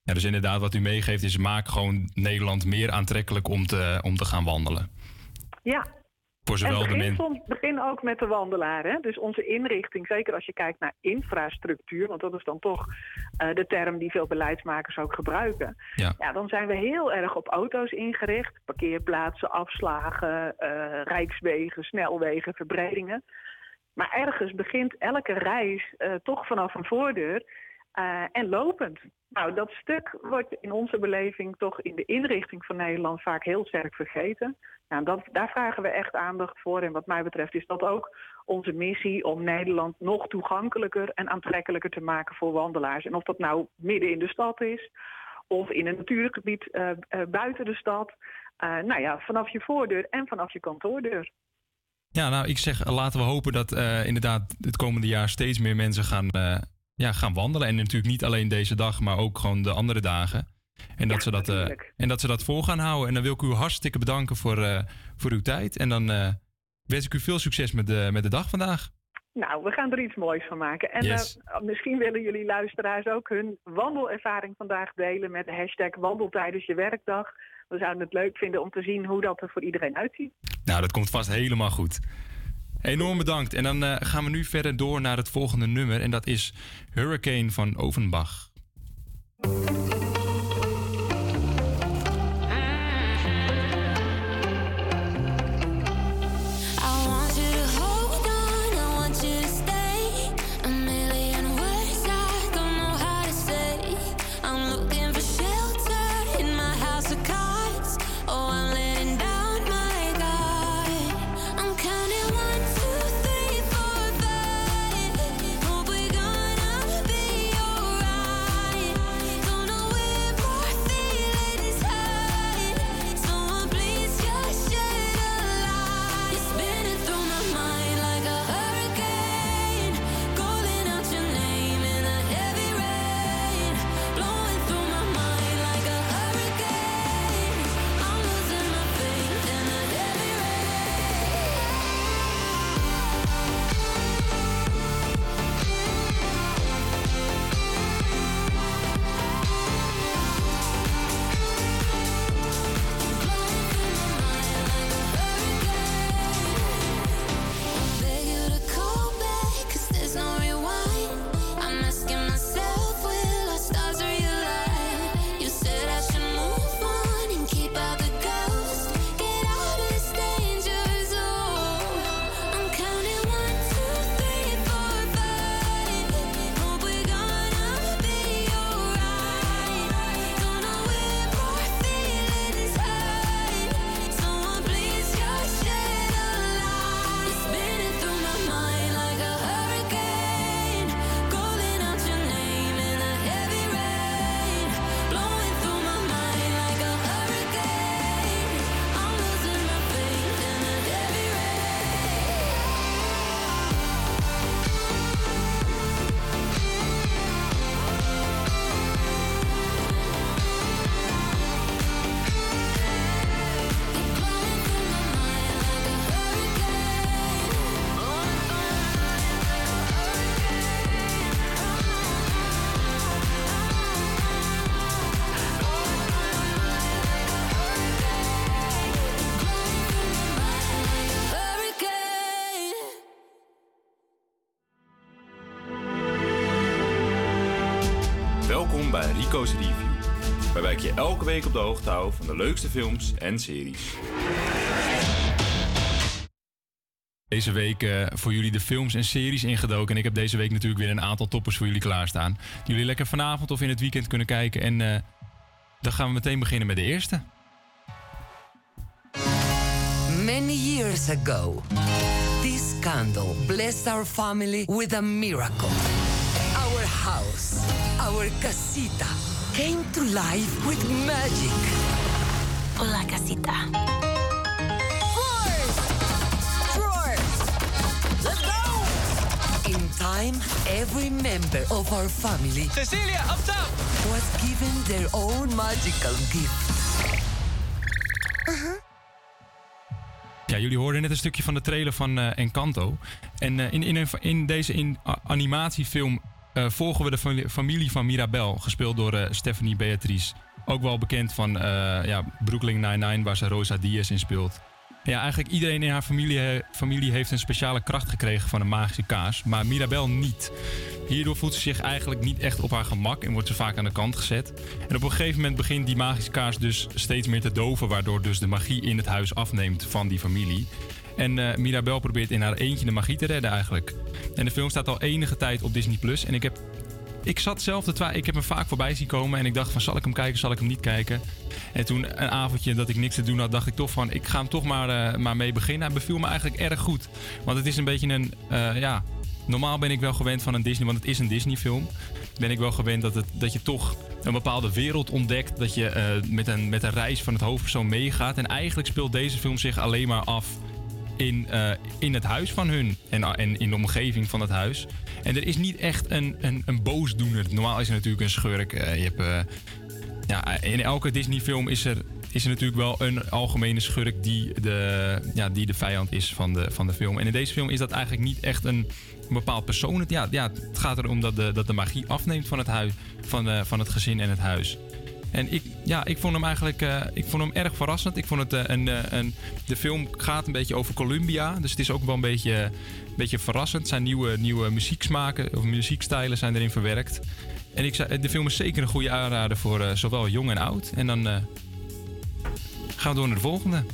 Ja, dus inderdaad, wat u meegeeft is maak gewoon Nederland meer aantrekkelijk om te, om te gaan wandelen. Ja. Voor zowel en de begin, soms, begin ook met de wandelaar. Hè? Dus onze inrichting, zeker als je kijkt naar infrastructuur, want dat is dan toch eh, de term die veel beleidsmakers ook gebruiken. Ja. dan zijn we heel erg op auto's ingericht. Parkeerplaatsen, afslagen, eh, rijkswegen, snelwegen, verbredingen. Maar ergens begint elke reis eh, toch vanaf een voordeur eh, en lopend. Nou, dat stuk wordt in onze beleving toch in de inrichting van Nederland vaak heel sterk vergeten. Nou, dat, daar vragen we echt aandacht voor. En wat mij betreft is dat ook onze missie om Nederland nog toegankelijker en aantrekkelijker te maken voor wandelaars. En of dat nou midden in de stad is of in een natuurgebied eh, eh, buiten de stad. Nou ja, vanaf je voordeur en vanaf je kantoordeur. Ja, nou, ik zeg, laten we hopen dat inderdaad het komende jaar steeds meer mensen gaan, ja, gaan wandelen. En natuurlijk niet alleen deze dag, maar ook gewoon de andere dagen. En dat, ze, dat, eh, en dat ze dat vol gaan houden. En dan wil ik u hartstikke bedanken voor, eh, voor uw tijd. En dan eh, wens ik u veel succes met de, met de dag vandaag. Nou, we gaan er iets moois van maken. En Yes. misschien willen jullie luisteraars ook hun wandelervaring vandaag delen met de hashtag wandel tijdens je werkdag. We zouden het leuk vinden om te zien hoe dat er voor iedereen uitziet. Nou, dat komt vast helemaal goed. Enorm bedankt. En dan eh, gaan we nu verder door naar het volgende nummer. En dat is Hurricane van Ovenbach. Week op de hoogte hou van de leukste films en series. Deze week eh, voor jullie de films en series ingedoken. En ik heb deze week natuurlijk weer een aantal toppers voor jullie klaarstaan. Die jullie lekker vanavond of in het weekend kunnen kijken. En eh, dan gaan we meteen beginnen met de eerste. Many years ago, this candle blessed our family with a miracle. Our house, our casita, came to life with magic. Hola, casita. Let's go! In time, every member of our family Cecilia, up top! was given their own magical gift. Ja, jullie hoorden net een stukje van de trailer van eh, Encanto. En eh, in, in, in deze in, animatiefilm eh, volgen we de fami- familie van Mirabel, gespeeld door eh, Stephanie Beatrice. Ook wel bekend van eh, ja, Brooklyn Nine-Nine, waar ze Rosa Diaz in speelt. Ja, eigenlijk iedereen in haar familie, familie heeft een speciale kracht gekregen van een magische kaas, maar Mirabel niet. Hierdoor voelt ze zich eigenlijk niet echt op haar gemak en wordt ze vaak aan de kant gezet. En op een gegeven moment begint die magische kaas dus steeds meer te doven, waardoor dus de magie in het huis afneemt van die familie. En eh, Mirabel probeert in haar eentje de magie te redden eigenlijk. En de film staat al enige tijd op Disney+. Plus. En ik heb ik zat zelf. Ik heb hem vaak voorbij zien komen. En ik dacht van, zal ik hem kijken, zal ik hem niet kijken? En toen een avondje dat ik niks te doen had, dacht ik toch van... ik ga hem toch maar, eh, maar mee beginnen. Hij beviel me eigenlijk erg goed. Want het is een beetje een, eh, ja... Normaal ben ik wel gewend van een Disney, want het is een Disney film. Ben ik wel gewend dat, het, dat je toch een bepaalde wereld ontdekt. Dat je met, een, met een reis van het hoofdpersoon meegaat. En eigenlijk speelt deze film zich alleen maar af in, eh, in het huis van hun en, en in de omgeving van het huis. En er is niet echt een, een, een boosdoener. Normaal is er natuurlijk een schurk. Eh, je hebt, eh, ja, in elke Disney-film is er, is er natuurlijk wel een algemene schurk die de, ja, die de vijand is van de, van de film. En in deze film is dat eigenlijk niet echt een, bepaald persoon. Het, ja, ja, het gaat erom dat de, dat de magie afneemt van het, huis, van, van het gezin en het huis. En ik, ja, ik vond hem eigenlijk eh, ik vond hem erg verrassend. Ik vond het eh, een, eh, een. De film gaat een beetje over Columbia. Dus het is ook wel een beetje, een beetje verrassend. Er zijn nieuwe, nieuwe muzieksmaken of muziekstijlen zijn erin verwerkt. En ik zei, de film is zeker een goede aanrader voor zowel jong en oud. En dan gaan we door naar de volgende.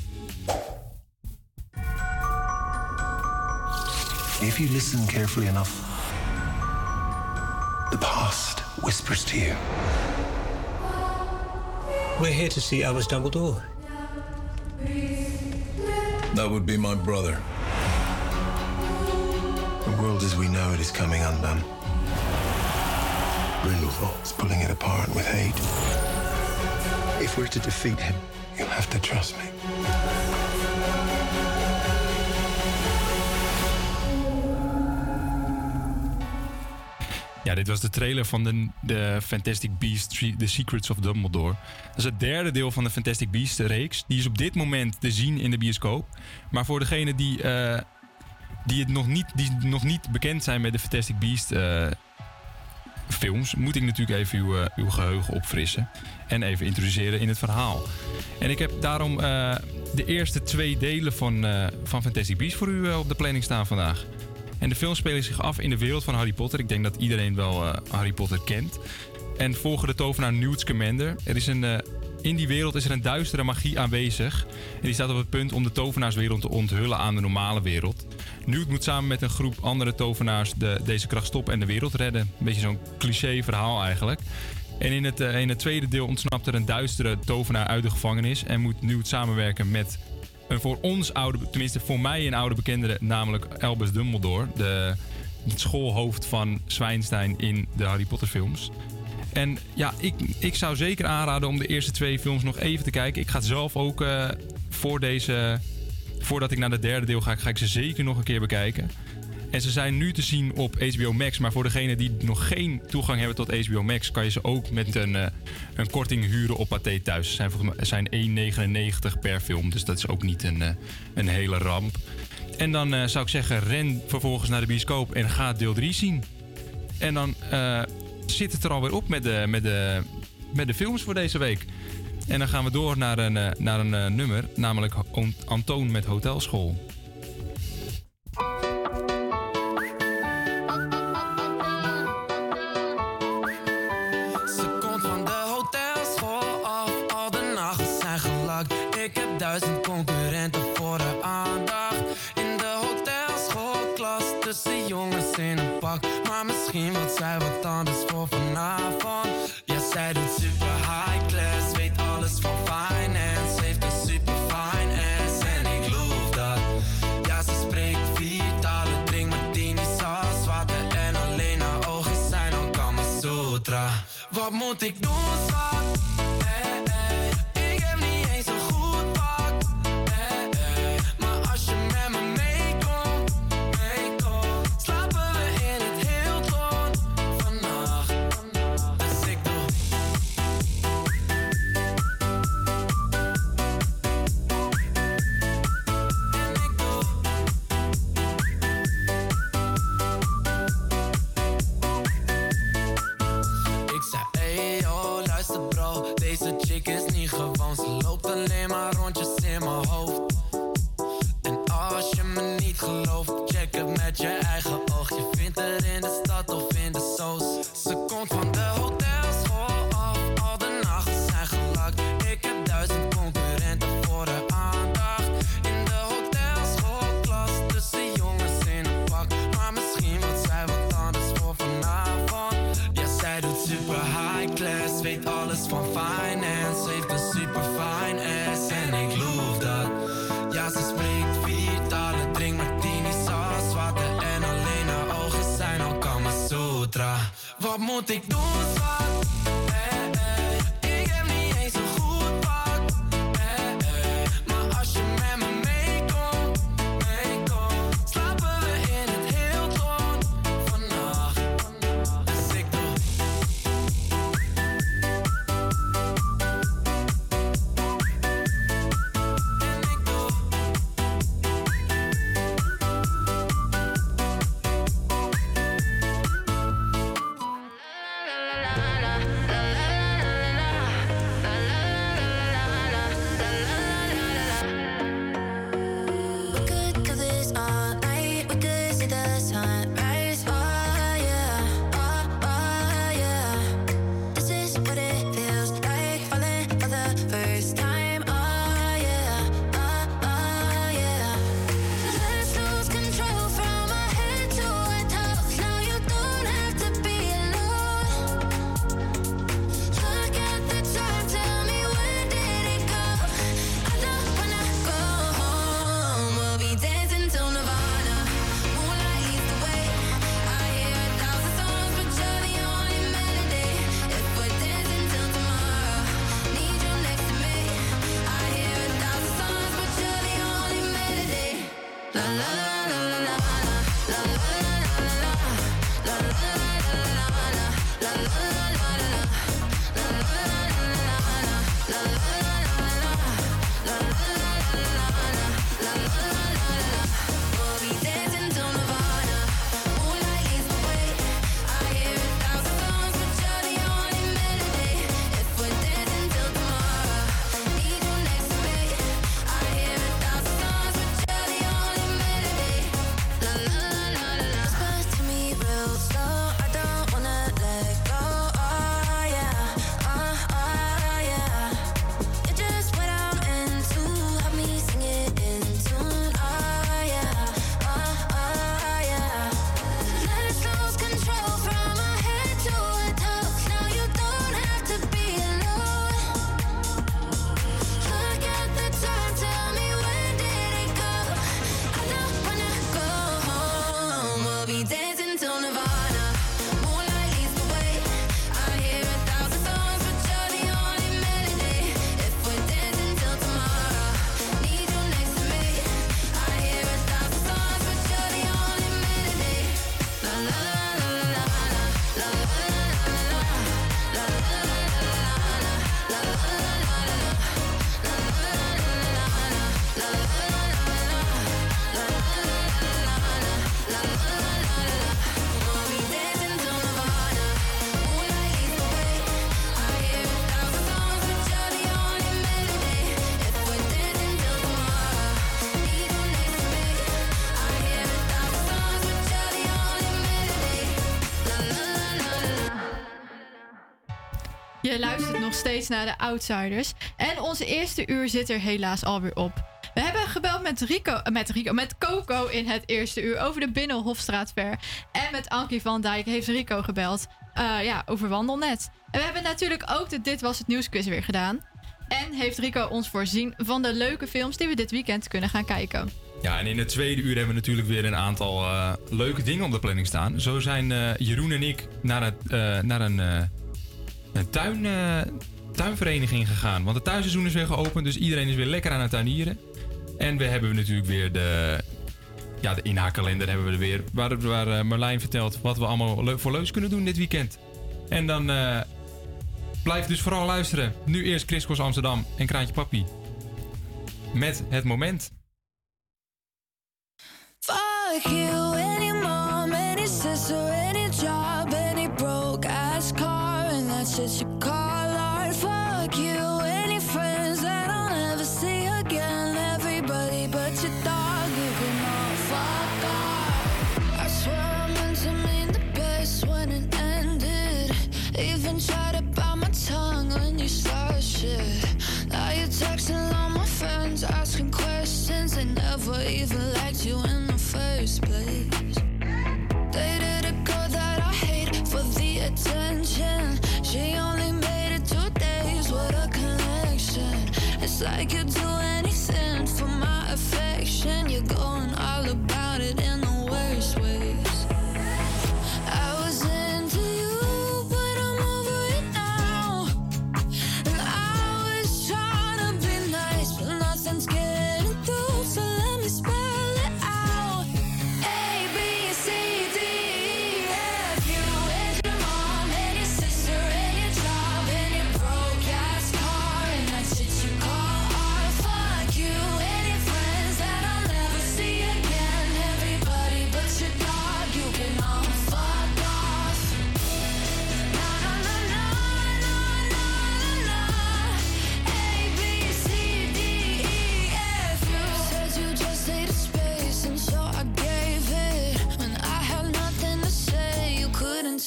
If you listen carefully enough, the past whispers to you. We're here to see Albus Dumbledore. That would be my brother. The world as we know it is coming undone. Grindelwald's pulling it apart with hate. If we're to defeat him, you'll have to trust me. Ja, dit was de trailer van de, de Fantastic Beasts, The Secrets of Dumbledore. Dat is het derde deel van de Fantastic Beasts reeks. Die is op dit moment te zien in de bioscoop. Maar voor degenen die, eh, die, het nog niet, die nog niet bekend zijn met de Fantastic Beasts eh, films... moet ik natuurlijk even uw, eh, uw geheugen opfrissen. En even introduceren in het verhaal. En ik heb daarom de eerste twee delen van, van Fantastic Beasts voor u op de planning staan vandaag. En de films spelen zich af in de wereld van Harry Potter. Ik denk dat iedereen wel eh, Harry Potter kent. En volgen de tovenaar Newt Scamander. Er is een, eh, in die wereld is er een duistere magie aanwezig. En die staat op het punt om de tovenaarswereld te onthullen aan de normale wereld. Newt moet samen met een groep andere tovenaars de, deze kracht stoppen en de wereld redden. Een beetje zo'n cliché verhaal eigenlijk. En in het, eh, in het tweede deel ontsnapt er een duistere tovenaar uit de gevangenis. En moet Newt samenwerken met een voor ons oude, tenminste voor mij een oude bekende, namelijk Albus Dumbledore. De, het schoolhoofd van Zwijnstein in de Harry Potter films. En ja, ik, ik zou zeker aanraden om de eerste twee films nog even te kijken. Ik ga het zelf ook eh, voor deze, voordat ik naar de derde deel ga, ga ik ze zeker nog een keer bekijken. En ze zijn nu te zien op HBO Max. Maar voor degenen die nog geen toegang hebben tot HBO Max, kan je ze ook met een, eh, een korting huren op Pathé thuis. Ze zijn, mij- zijn 1,99 per film. Dus dat is ook niet een, eh, een hele ramp. En dan eh, zou ik zeggen, ren vervolgens naar de bioscoop en ga deel 3 zien. En dan zit het er alweer op met de, met, de, met de films voor deze week. En dan gaan we door naar een, naar een nummer, namelijk Antoon met Hotelschool. Wat moet ik doen, schat? Luistert nog steeds naar de Outsiders. En onze eerste uur zit er helaas alweer op. We hebben gebeld met Rico, eh, met Rico, met Coco in het eerste uur over de Binnenhofstraatver. En met Ankie van Dijk heeft Rico gebeld. eh, ja, over Wandelnet. En we hebben natuurlijk ook de Dit Was Het Nieuwsquiz weer gedaan. En heeft Rico ons voorzien van de leuke films die we dit weekend kunnen gaan kijken. Ja, en in het tweede uur hebben we natuurlijk weer een aantal eh, leuke dingen op de planning staan. Zo zijn Jeroen en ik naar, het, naar een, een tuin, eh, tuinvereniging gegaan. Want het tuinseizoen is weer geopend, dus iedereen is weer lekker aan het tuinieren. En we hebben natuurlijk weer de, ja, de inhaakkalender hebben we er weer. Waar, waar eh, Marlijn vertelt wat we allemaal voor leuks kunnen doen dit weekend. En dan eh, blijf dus vooral luisteren. Nu eerst Chris Kos Amsterdam en Kraantje Papi. Met het moment. Fuck you, like a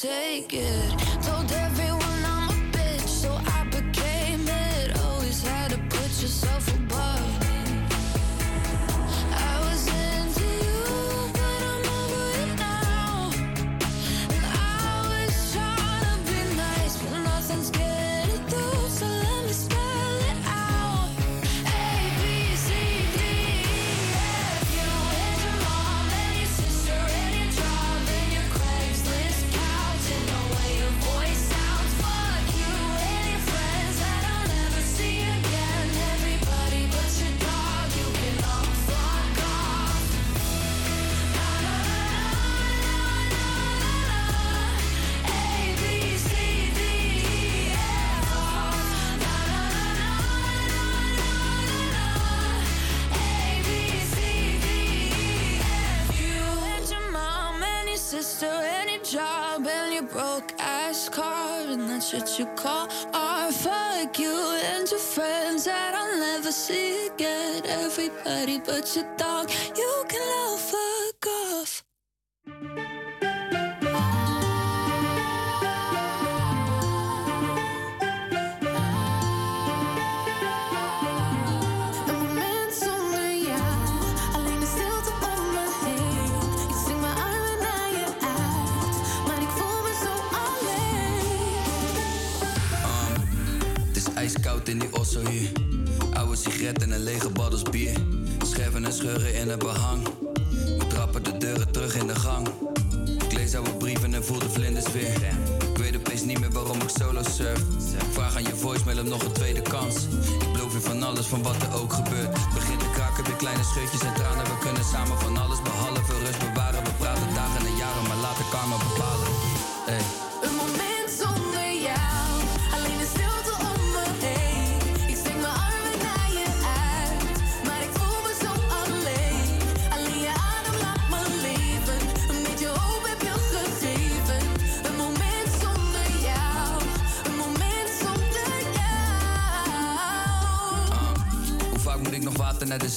take it. That you call art. Fuck you and your friends that I'll never see again. Everybody but your dog, you can all osso hier. Oude sigaret en een lege baddels bier. Scherven en scheuren in het behang. We trappen de deuren terug in de gang. Ik lees oude brieven en voel de vlinders weer. Ik weet opeens niet meer waarom ik solo surf. Vraag aan je voicemail om nog een tweede kans. Ik beloof je van alles, van wat er ook gebeurt. Begint te kraken, weer kleine scheutjes en tranen. We kunnen samen van alles behalve rust bewaren. We praten dagen en jaren, maar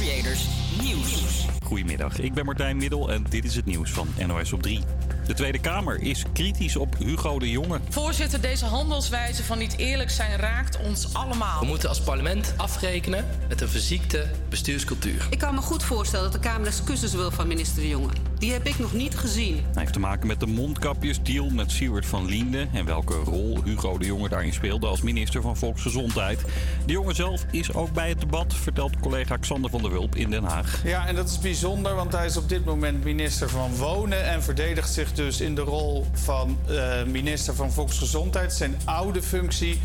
Creators Nieuws. Goedemiddag, ik ben Martijn Middel en dit is het nieuws van NOS op 3. De Tweede Kamer is kritisch op Hugo de Jonge. Voorzitter, deze handelswijze van niet eerlijk zijn raakt ons allemaal. We moeten als parlement afrekenen met een verziekte bestuurscultuur. Ik kan me goed voorstellen dat de Kamer excuses wil van minister De Jonge. Die heb ik nog niet gezien. Hij heeft te maken met de mondkapjesdeal met Siewert van Liende... en welke rol Hugo de Jonge daarin speelde als minister van Volksgezondheid. De Jonge zelf is ook bij het debat, vertelt collega Xander van der Wulp in Den Haag. Ja, en dat is bijzonder, want hij is op dit moment minister van Wonen en verdedigt zich dus in de rol van eh, minister van Volksgezondheid, zijn oude functie.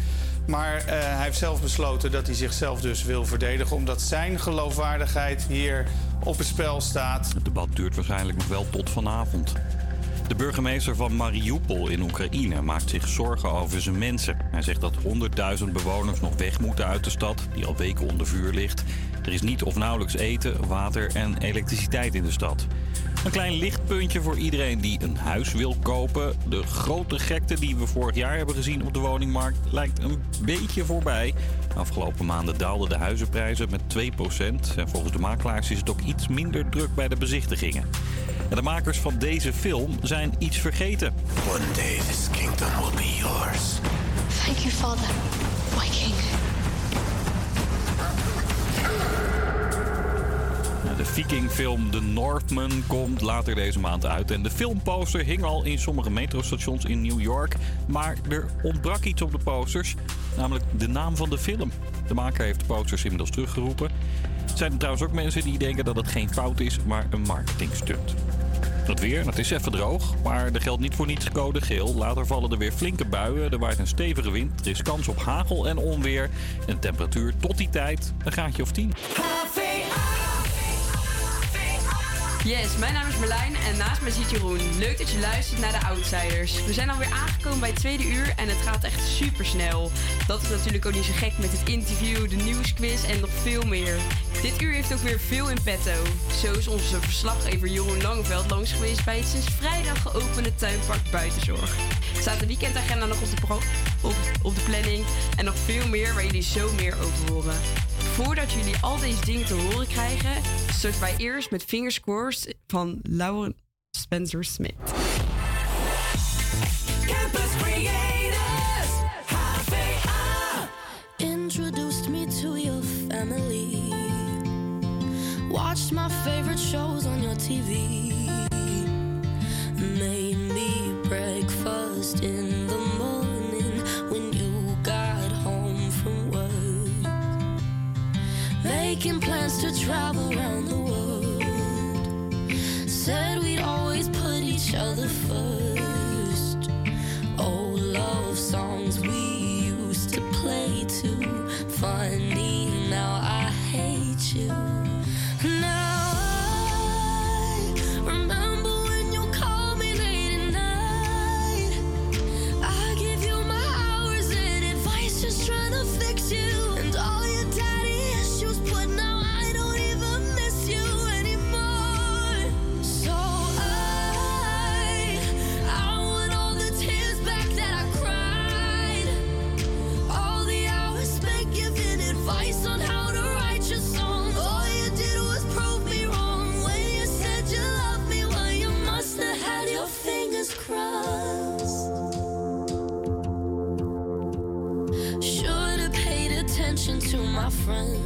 Maar eh, hij heeft zelf besloten dat hij zichzelf dus wil verdedigen, omdat zijn geloofwaardigheid hier op het spel staat. Het debat duurt waarschijnlijk nog wel tot vanavond. De burgemeester van Mariupol in Oekraïne maakt zich zorgen over zijn mensen. Hij zegt dat 100.000 bewoners nog weg moeten uit de stad, die al weken onder vuur ligt. Er is niet of nauwelijks eten, water en elektriciteit in de stad. Een klein lichtpuntje voor iedereen die een huis wil kopen. De grote gekte die we vorig jaar hebben gezien op de woningmarkt lijkt een beetje voorbij. De afgelopen maanden daalden de huizenprijzen met 2%. En volgens de makelaars is het ook iets minder druk bij de bezichtigingen. En de makers van deze film zijn iets vergeten. One day this kingdom will be yours. Thank you, Father, my king. Nou, De Vikingfilm The Northman komt later deze maand uit. En de filmposter hing al in sommige metrostations in New York. Maar er ontbrak iets op de posters, namelijk de naam van de film. De maker heeft de posters inmiddels teruggeroepen. Er zijn er trouwens ook mensen die denken dat het geen fout is, maar een marketingstunt. Het weer, het is even droog, maar er geldt niet voor niets code geel. Later vallen er weer flinke buien, er waait een stevige wind, er is kans op hagel en onweer. En temperatuur tot die tijd een graadje of 10. Yes, mijn naam is Merlijn en naast mij zit Jeroen. Leuk dat je luistert naar de Outsiders. We zijn alweer aangekomen bij het tweede uur en het gaat echt super snel. Dat is natuurlijk ook niet zo gek met het interview, de nieuwsquiz en nog veel meer. Dit uur heeft ook weer veel in petto. Zo is onze verslaggever Jeroen Langeveld langs geweest bij het sinds vrijdag geopende tuinpark Buitenzorg. Er staat de weekendagenda nog op de, op de planning en nog veel meer waar jullie zo meer over horen. Voordat jullie al deze dingen te horen krijgen, starten wij eerst met Fingers Crossed van Lauren Spencer Smith. Campus Creators, HVA. Introduced me to your family. Watched my favorite shows on your TV. Travel around the world. my friends.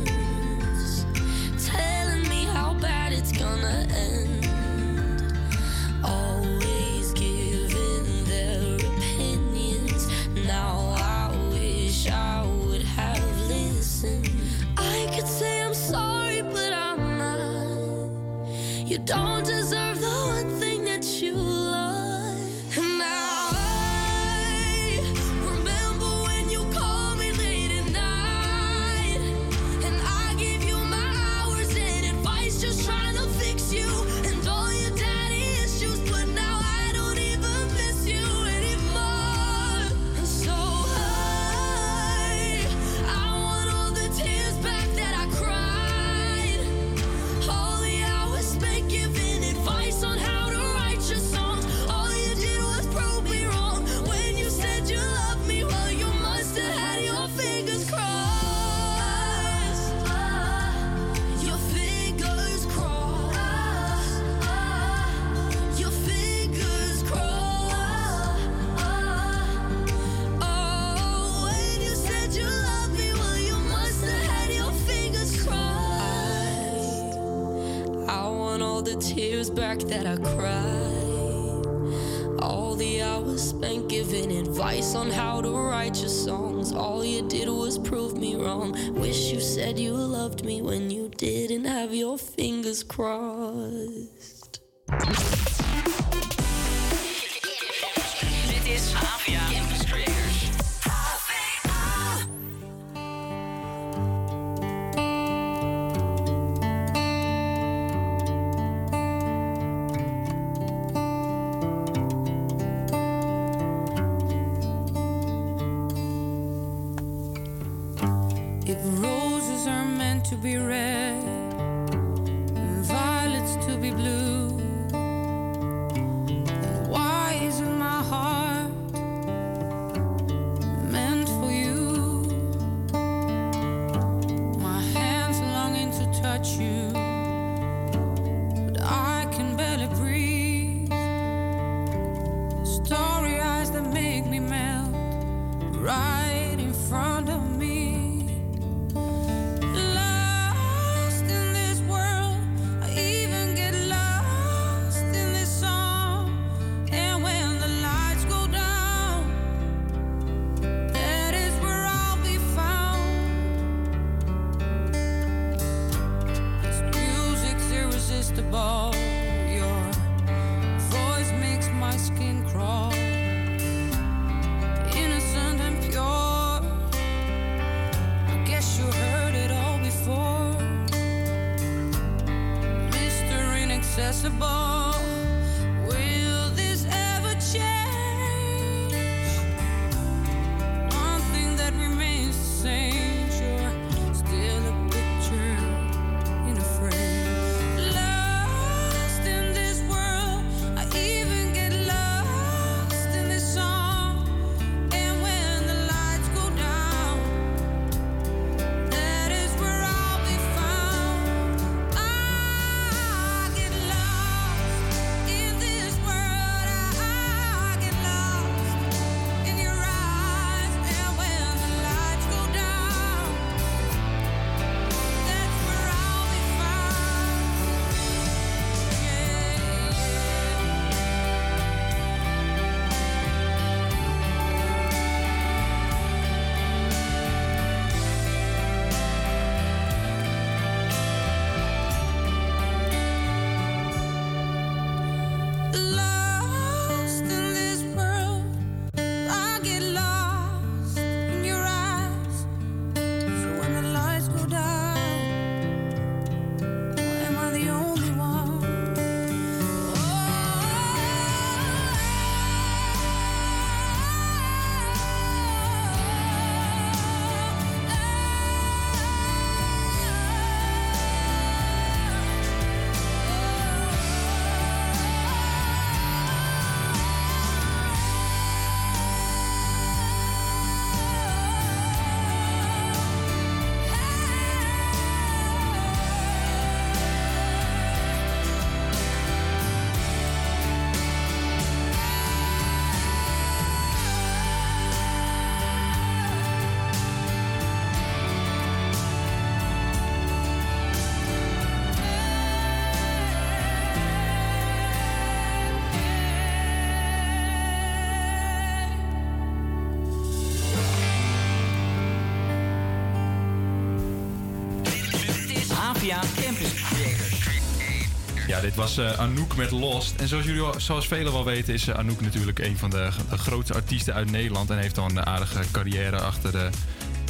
Dit was eh, Anouk met Lost. En zoals jullie al- zoals velen wel weten is eh, Anouk natuurlijk een van de, grootste artiesten uit Nederland. En heeft al een aardige carrière achter de,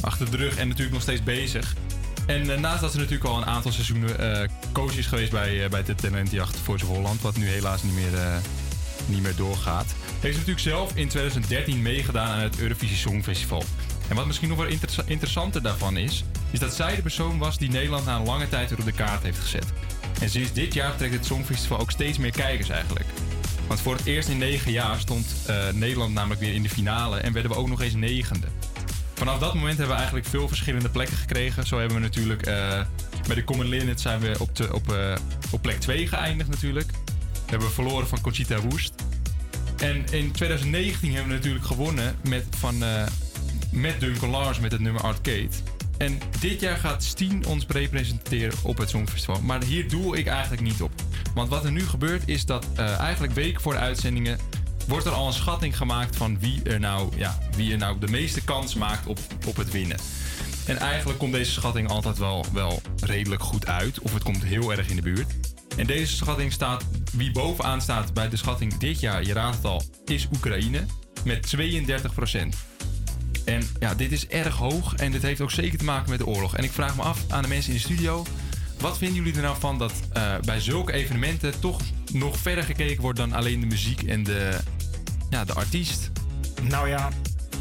achter de rug en natuurlijk nog steeds bezig. En eh, naast dat ze natuurlijk al een aantal seizoenen coach is geweest bij, bij de talentjacht Voice of Holland. Wat nu helaas niet meer, niet meer doorgaat. Heeft ze natuurlijk zelf in 2013 meegedaan aan het Eurovisie Songfestival. En wat misschien nog wel interessa- interessanter daarvan is, is dat zij de persoon was die Nederland na een lange tijd weer op de kaart heeft gezet. En sinds dit jaar trekt het Songfestival ook steeds meer kijkers eigenlijk. Want voor het eerst in negen jaar stond eh, Nederland namelijk weer in de finale en werden we ook nog eens negende. Vanaf dat moment hebben we eigenlijk veel verschillende plekken gekregen. Zo hebben we natuurlijk eh, bij de Common Linnet zijn we op, op, eh, op plek 2 geëindigd natuurlijk. We hebben verloren van Conchita Woest. En in 2019 hebben we natuurlijk gewonnen met, van, met Duncan Lars met het nummer Arcade. En dit jaar gaat Steen ons representeren op het Songfestival. Maar hier doe ik eigenlijk niet op. Want wat er nu gebeurt is dat eh, eigenlijk weken voor de uitzendingen wordt er al een schatting gemaakt van wie er nou, ja, wie er nou de meeste kans maakt op, op het winnen. En eigenlijk komt deze schatting altijd wel, wel redelijk goed uit. Of het komt heel erg in de buurt. En deze schatting staat, wie bovenaan staat bij de schatting dit jaar, je raadt het al, is Oekraïne met 32 En ja, dit is erg hoog en dit heeft ook zeker te maken met de oorlog. En ik vraag me af aan de mensen in de studio, wat vinden jullie er nou van dat eh, bij zulke evenementen toch nog verder gekeken wordt dan alleen de muziek en de, ja, de artiest? Nou ja,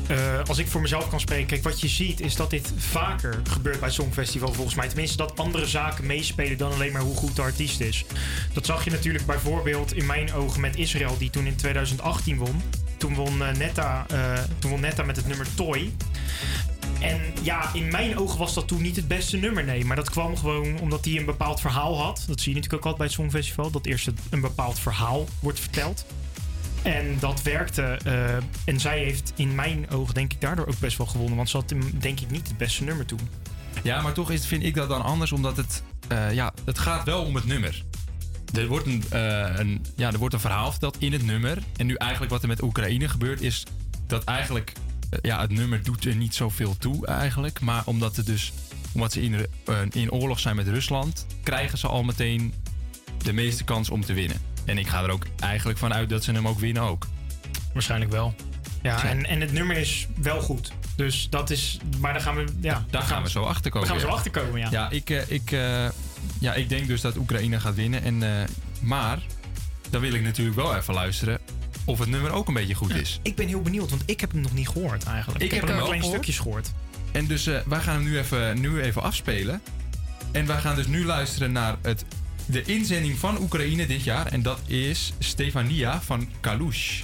eh, als ik voor mezelf kan spreken. Kijk, wat je ziet is dat dit vaker gebeurt bij Songfestival volgens mij. Tenminste, dat andere zaken meespelen dan alleen maar hoe goed de artiest is. Dat zag je natuurlijk bijvoorbeeld in mijn ogen met Israël, die toen in 2018 won. Toen won, eh, Netta, eh, toen won Netta met het nummer Toy. En ja, in mijn ogen was dat toen niet het beste nummer, nee. Maar dat kwam gewoon omdat hij een bepaald verhaal had. Dat zie je natuurlijk ook altijd bij het Songfestival. Dat eerst een bepaald verhaal wordt verteld. En dat werkte. eh, en zij heeft in mijn ogen denk ik daardoor ook best wel gewonnen. Want ze had denk ik niet het beste nummer toen. Ja, maar toch is, vind ik dat dan anders, omdat het, ja, het gaat wel om het nummer. Er wordt een, eh, een, ja, er wordt een verhaal verteld in het nummer. En nu eigenlijk wat er met Oekraïne gebeurt, is dat eigenlijk eh, ja, het nummer doet er niet zoveel toe eigenlijk. Maar omdat, het dus, omdat ze in, eh, in oorlog zijn met Rusland, krijgen ze al meteen de meeste kans om te winnen. En ik ga er ook eigenlijk van uit dat ze hem ook winnen ook. Waarschijnlijk wel. Ja, en, en het nummer is wel goed. Dus dat is. Maar dan gaan we. Ja, Daar gaan we zo achter komen. Daar gaan we zo achter komen, ja. Ja, ik, ik, ja, ik denk dus dat Oekraïne gaat winnen. En, eh, maar dan wil ik natuurlijk wel even luisteren of het nummer ook een beetje goed is. Ik ben heel benieuwd, want ik heb hem nog niet gehoord eigenlijk. Ik, heb hem, een gehoord. stukjes gehoord. En dus eh, wij gaan hem nu even, nu even afspelen. En wij gaan dus nu luisteren naar het, de inzending van Oekraïne dit jaar. En dat is Stefania van Kalush.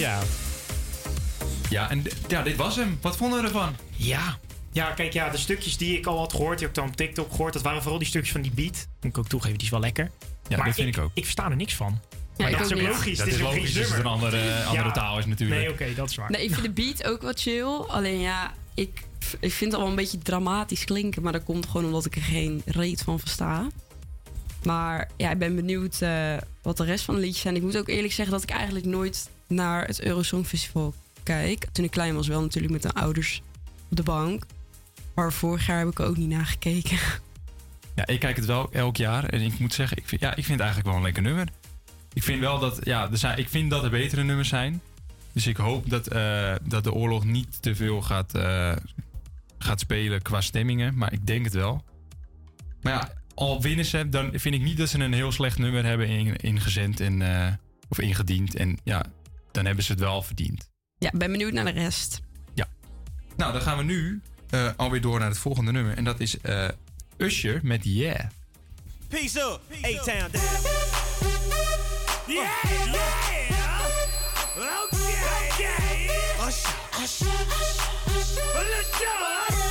Ja. Ja, en ja, dit was hem. Wat vonden we ervan? Ja. Ja, kijk, ja, de stukjes die ik al had gehoord, die heb ik dan op TikTok gehoord, dat waren vooral die stukjes van die beat. Moet ik ook toegeven, die is wel lekker. Ja, maar dat vind ik ook. Ik versta er niks van. Ja, maar dat is ook logisch. Dat het is is logisch het nummer. een andere- andere taal is natuurlijk. Nee, oké, dat is waar. Nee, ik vind de beat ook wat chill. Alleen ja, ik, ik vind het al een beetje dramatisch klinken. Maar dat komt gewoon omdat ik er geen reet van versta. Maar ja, ik ben benieuwd eh, wat de rest van de liedjes zijn. Ik moet ook eerlijk zeggen dat ik eigenlijk nooit naar het Eurosong Festival kijk. Toen ik klein was wel natuurlijk met mijn ouders op de bank. Maar vorig jaar heb ik ook niet naar gekeken. Ja, ik kijk het wel elk jaar. En ik moet zeggen, ik vind, ja, ik vind het eigenlijk wel een lekker nummer. Ik vind wel dat, ja, er zijn, ik vind dat er betere nummers zijn. Dus ik hoop dat, eh, dat de oorlog niet te veel gaat, eh, gaat spelen qua stemmingen. Maar ik denk het wel. Maar ja, al winnen ze, dan vind ik niet dat ze een heel slecht nummer hebben in- ingezend en, eh, of ingediend. En ja, dan hebben ze het wel verdiend. Ja, ben benieuwd naar de rest. Nou, dan gaan we nu eh, alweer door naar het volgende nummer. En dat is eh, Usher met Yeah. Peace up, A-Town down. Yeah, yeah. Okay, okay. Usher, usher, usher, usher. Let's go.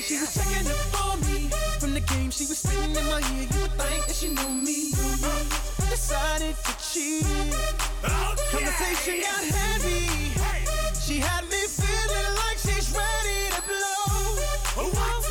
Saw she was checking up on me. From the game, she was spitting in my ear. You would think that she knew me. Uh, decided to cheat. Oh, Conversation got heavy. She had me feeling like she's ready to blow. Oh, Watch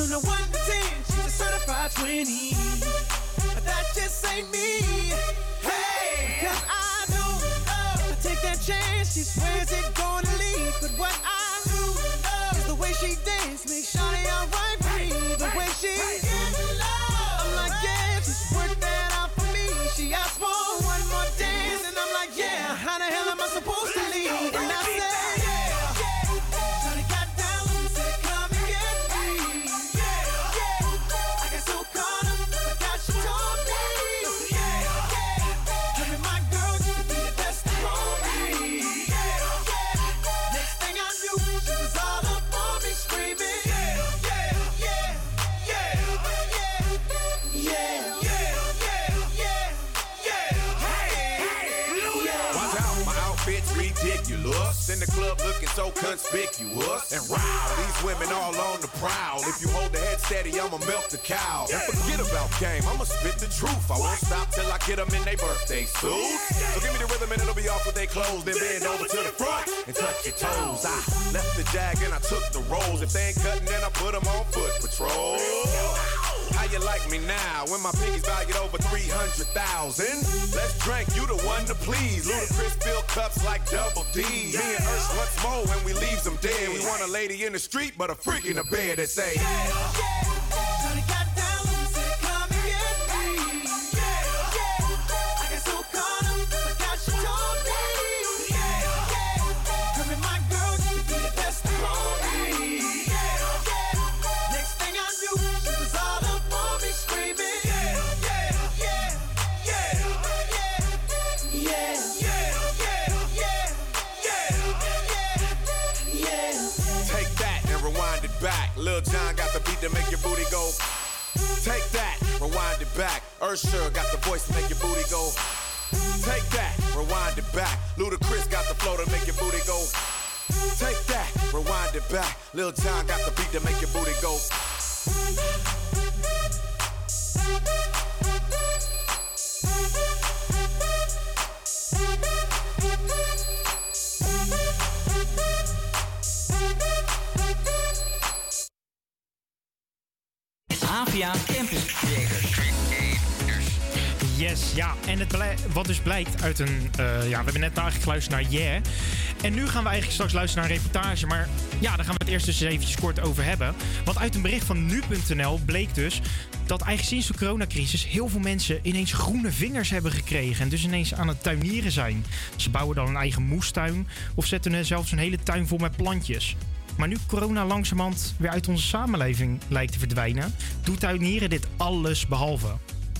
On the 1 to 10, she's a certified 20. But that just ain't me. Hey! Cause I know. I take that chance, she swears it gonna lead. But what I do know is the way she dance makes Shawty alright so conspicuous. And wow, these women all on the prowl. If you hold the head steady, I'ma milk the cow. And forget about game, I'ma spit the truth. I won't stop till I get them in their birthday suits. So give me the rhythm and it'll be off with their clothes. Then bend over to the front and touch your toes. I left the jag and I took the rolls. If they ain't cutting, then I put them on foot patrol. You like me now when my pinky's valued over 300,000? Let's drink, you the one to please. Ludacris fill cups like double D. Me and Ursh once more when we leaves them dead. We want a lady in the street, but a freak in the bed that say, Shawty to make your booty go. Take that, rewind it back. Usher got the voice to make your booty go. Take that, rewind it back. Ludacris got the flow to make your booty go. Take that, rewind it back. Lil Jon got the beat to make your booty go. AVA Campus. Yes, ja. En het wat dus blijkt uit een... eh, ja, we hebben net eigenlijk geluisterd naar Yeah. En nu gaan we eigenlijk straks luisteren naar een reportage. Maar ja, daar gaan we het eerst dus eventjes kort over hebben. Want uit een bericht van nu.nl bleek dus... dat eigenlijk sinds de coronacrisis heel veel mensen ineens groene vingers hebben gekregen. En dus ineens aan het tuinieren zijn. Ze bouwen dan een eigen moestuin. Of zetten er zelfs een hele tuin vol met plantjes. Maar nu corona langzamerhand weer uit onze samenleving lijkt te verdwijnen, doet tuinieren dit alles behalve.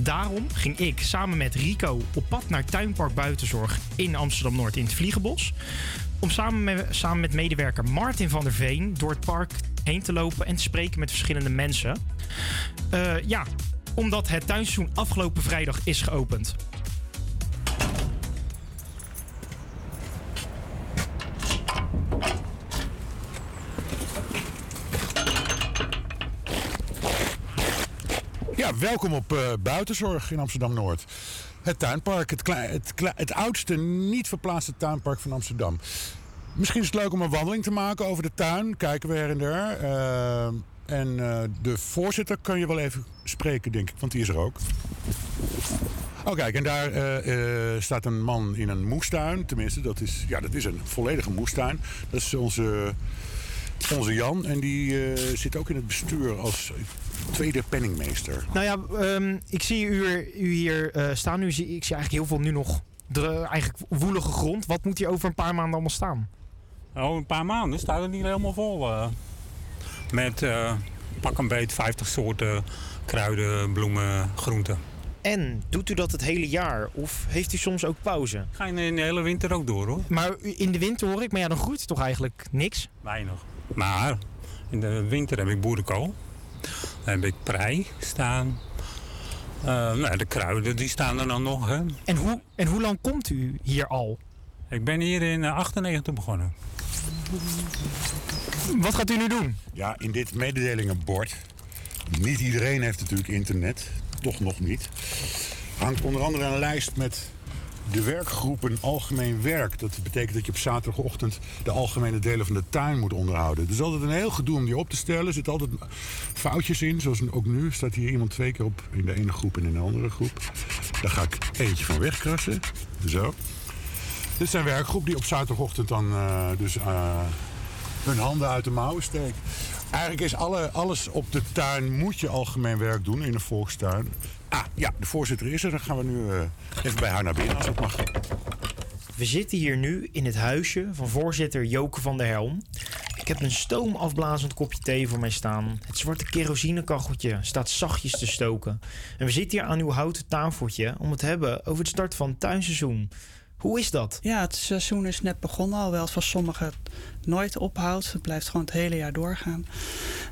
Daarom ging ik samen met Rico op pad naar Tuinpark Buitenzorg in Amsterdam Noord in het Vliegenbos. Om samen met, samen met medewerker Martin van der Veen door het park heen te lopen en te spreken met verschillende mensen. Eh, ja, omdat het tuinseizoen afgelopen vrijdag is geopend. Ja, welkom op eh, Buitenzorg in Amsterdam-Noord. Het tuinpark, het, het, oudste niet verplaatste tuinpark van Amsterdam. Misschien is het leuk om een wandeling te maken over de tuin. Kijken we her en der. Eh, en eh, de voorzitter kan je wel even spreken, denk ik, want die is er ook. Oh, kijk, en daar staat een man in een moestuin. Tenminste, dat is, ja, dat is een volledige moestuin. Dat is onze, onze Jan. En die zit ook in het bestuur als tweede penningmeester. Nou ja, ehm, ik zie u, u hier eh, staan. Nu zie, ik zie eigenlijk heel veel nu nog de eigenlijk woelige grond. Wat moet hier over een paar maanden allemaal staan? Oh, een paar maanden staat het niet helemaal vol. eh. met eh, pak een beet 50 soorten kruiden, bloemen, groenten. En doet u dat het hele jaar? Of heeft u soms ook pauze? Ga je in de hele winter ook door hoor. Maar in de winter hoor ik, maar ja, dan groeit er toch eigenlijk niks? Weinig. Maar in de winter heb ik boerenkool. Dan heb ik prei staan. Eh, nou, de kruiden die staan er dan nog. Hè. En, hoe, en hoe lang komt u hier al? Ik ben hier in eh, 98 begonnen. Wat gaat u nu doen? Ja, in dit mededelingenbord. Niet iedereen heeft natuurlijk internet. Toch nog niet. Hangt onder andere een lijst met de werkgroepen Algemeen Werk. Dat betekent dat je op zaterdagochtend de algemene delen van de tuin moet onderhouden. Het is altijd een heel gedoe om die op te stellen. Er zitten altijd foutjes in. Zoals ook nu staat hier iemand twee keer op in de ene groep en in de andere groep. Daar ga ik eentje van wegkrassen. Zo. Dit zijn werkgroep die op zaterdagochtend dan eh, dus eh, hun handen uit de mouwen steken. Eigenlijk is alle, alles op de tuin moet je algemeen werk doen in een volkstuin. Ah, ja, de voorzitter is er. Dan gaan we nu eh, even bij haar naar binnen als dat mag. We zitten hier nu in het huisje van voorzitter Joke van der Helm. Ik heb een stoomafblazend kopje thee voor mij staan. Het zwarte kerosinekacheltje staat zachtjes te stoken. En we zitten hier aan uw houten tafeltje om het te hebben over het start van het tuinseizoen. Hoe is dat? Ja, het seizoen is net begonnen, alhoewel het voor sommigen het nooit ophoudt. Het blijft gewoon het hele jaar doorgaan.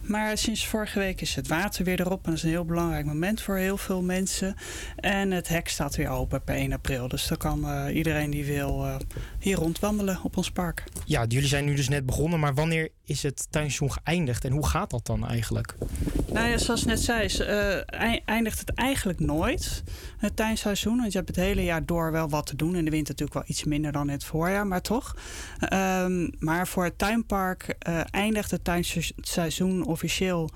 Maar sinds vorige week is het water weer erop. En dat is een heel belangrijk moment voor heel veel mensen. En het hek staat weer open per 1 april. Dus dan kan eh, iedereen die wil eh, hier rondwandelen op ons park. Ja, jullie zijn nu dus net begonnen, maar wanneer is het tuinseizoen geëindigd en hoe gaat dat dan eigenlijk? Nou ja, zoals ik net zei, is, eh, ei- eindigt het eigenlijk nooit, het tuinseizoen. Want je hebt het hele jaar door wel wat te doen. In de winter natuurlijk wel iets minder dan in het voorjaar, maar toch. Ehm, maar voor het tuinpark eh, eindigt het tuinseizoen officieel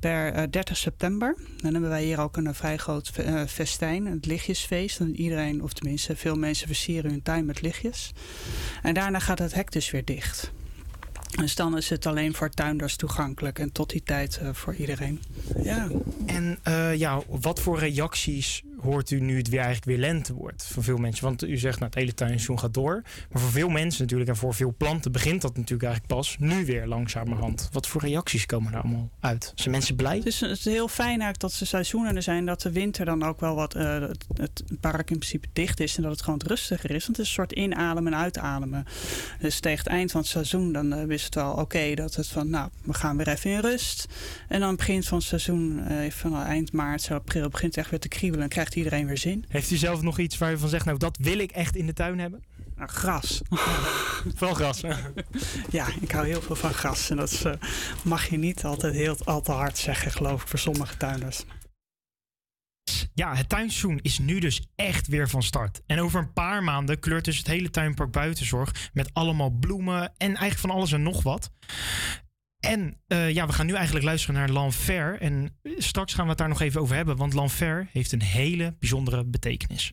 per eh, 30 september. Dan hebben wij hier ook een eh, vrij groot eh, festijn, het lichtjesfeest. En iedereen, of tenminste veel mensen versieren hun tuin met lichtjes. En daarna gaat het hek dus weer dicht. Dus dan is het alleen voor tuinders toegankelijk en tot die tijd eh, voor iedereen. Ja. En eh, ja, wat voor reacties hoort u nu het weer eigenlijk weer lente wordt van veel mensen? Want u zegt nou, het hele tuinseizoen gaat door. Maar voor veel mensen natuurlijk en voor veel planten begint dat natuurlijk eigenlijk pas nu weer langzamerhand. Wat voor reacties komen er allemaal uit? Zijn mensen blij? Het is, het is heel fijn eigenlijk dat de seizoenen er zijn. Dat de winter dan ook wel wat eh, het, park in principe dicht is. En dat het gewoon rustiger is. Want het is een soort inademen en uitademen. Dus tegen het eind van het seizoen dan eh, is het wel oké dat het van nou, we gaan weer even in rust. En dan begint van het seizoen, eh, van eind maart, april, begint echt weer te kriebelen. En krijgt iedereen weer zin. Heeft u zelf nog iets waar u van zegt, nou dat wil ik echt in de tuin hebben? Nou, gras. Vooral gras. ja, ik hou heel veel van gras. En dat is, eh, mag je niet altijd heel al te hard zeggen, geloof ik, voor sommige tuinders. Ja, het tuinseizoen is nu dus echt weer van start. En over een paar maanden kleurt dus het hele tuinpark buitenzorg met allemaal bloemen en eigenlijk van alles en nog wat. En eh, ja, we gaan nu eigenlijk luisteren naar L'Enfer. En straks gaan we het daar nog even over hebben. Want L'Enfer heeft een hele bijzondere betekenis.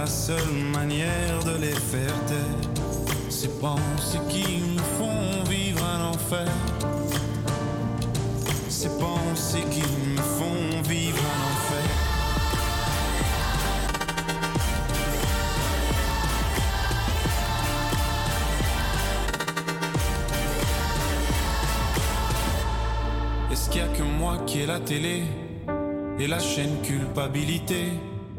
La seule manière de les faire taire. Ces pensées qui nous font vivre un enfer. Ces pensées qui me font vivre un enfer. Est-ce qu'il y a que moi qui ai la télé et la chaîne culpabilité?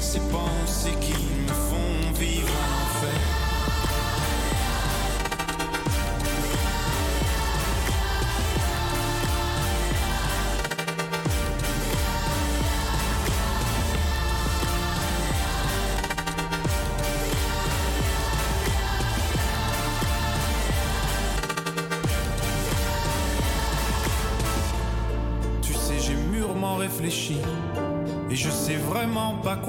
Ces pensées qui me font vivre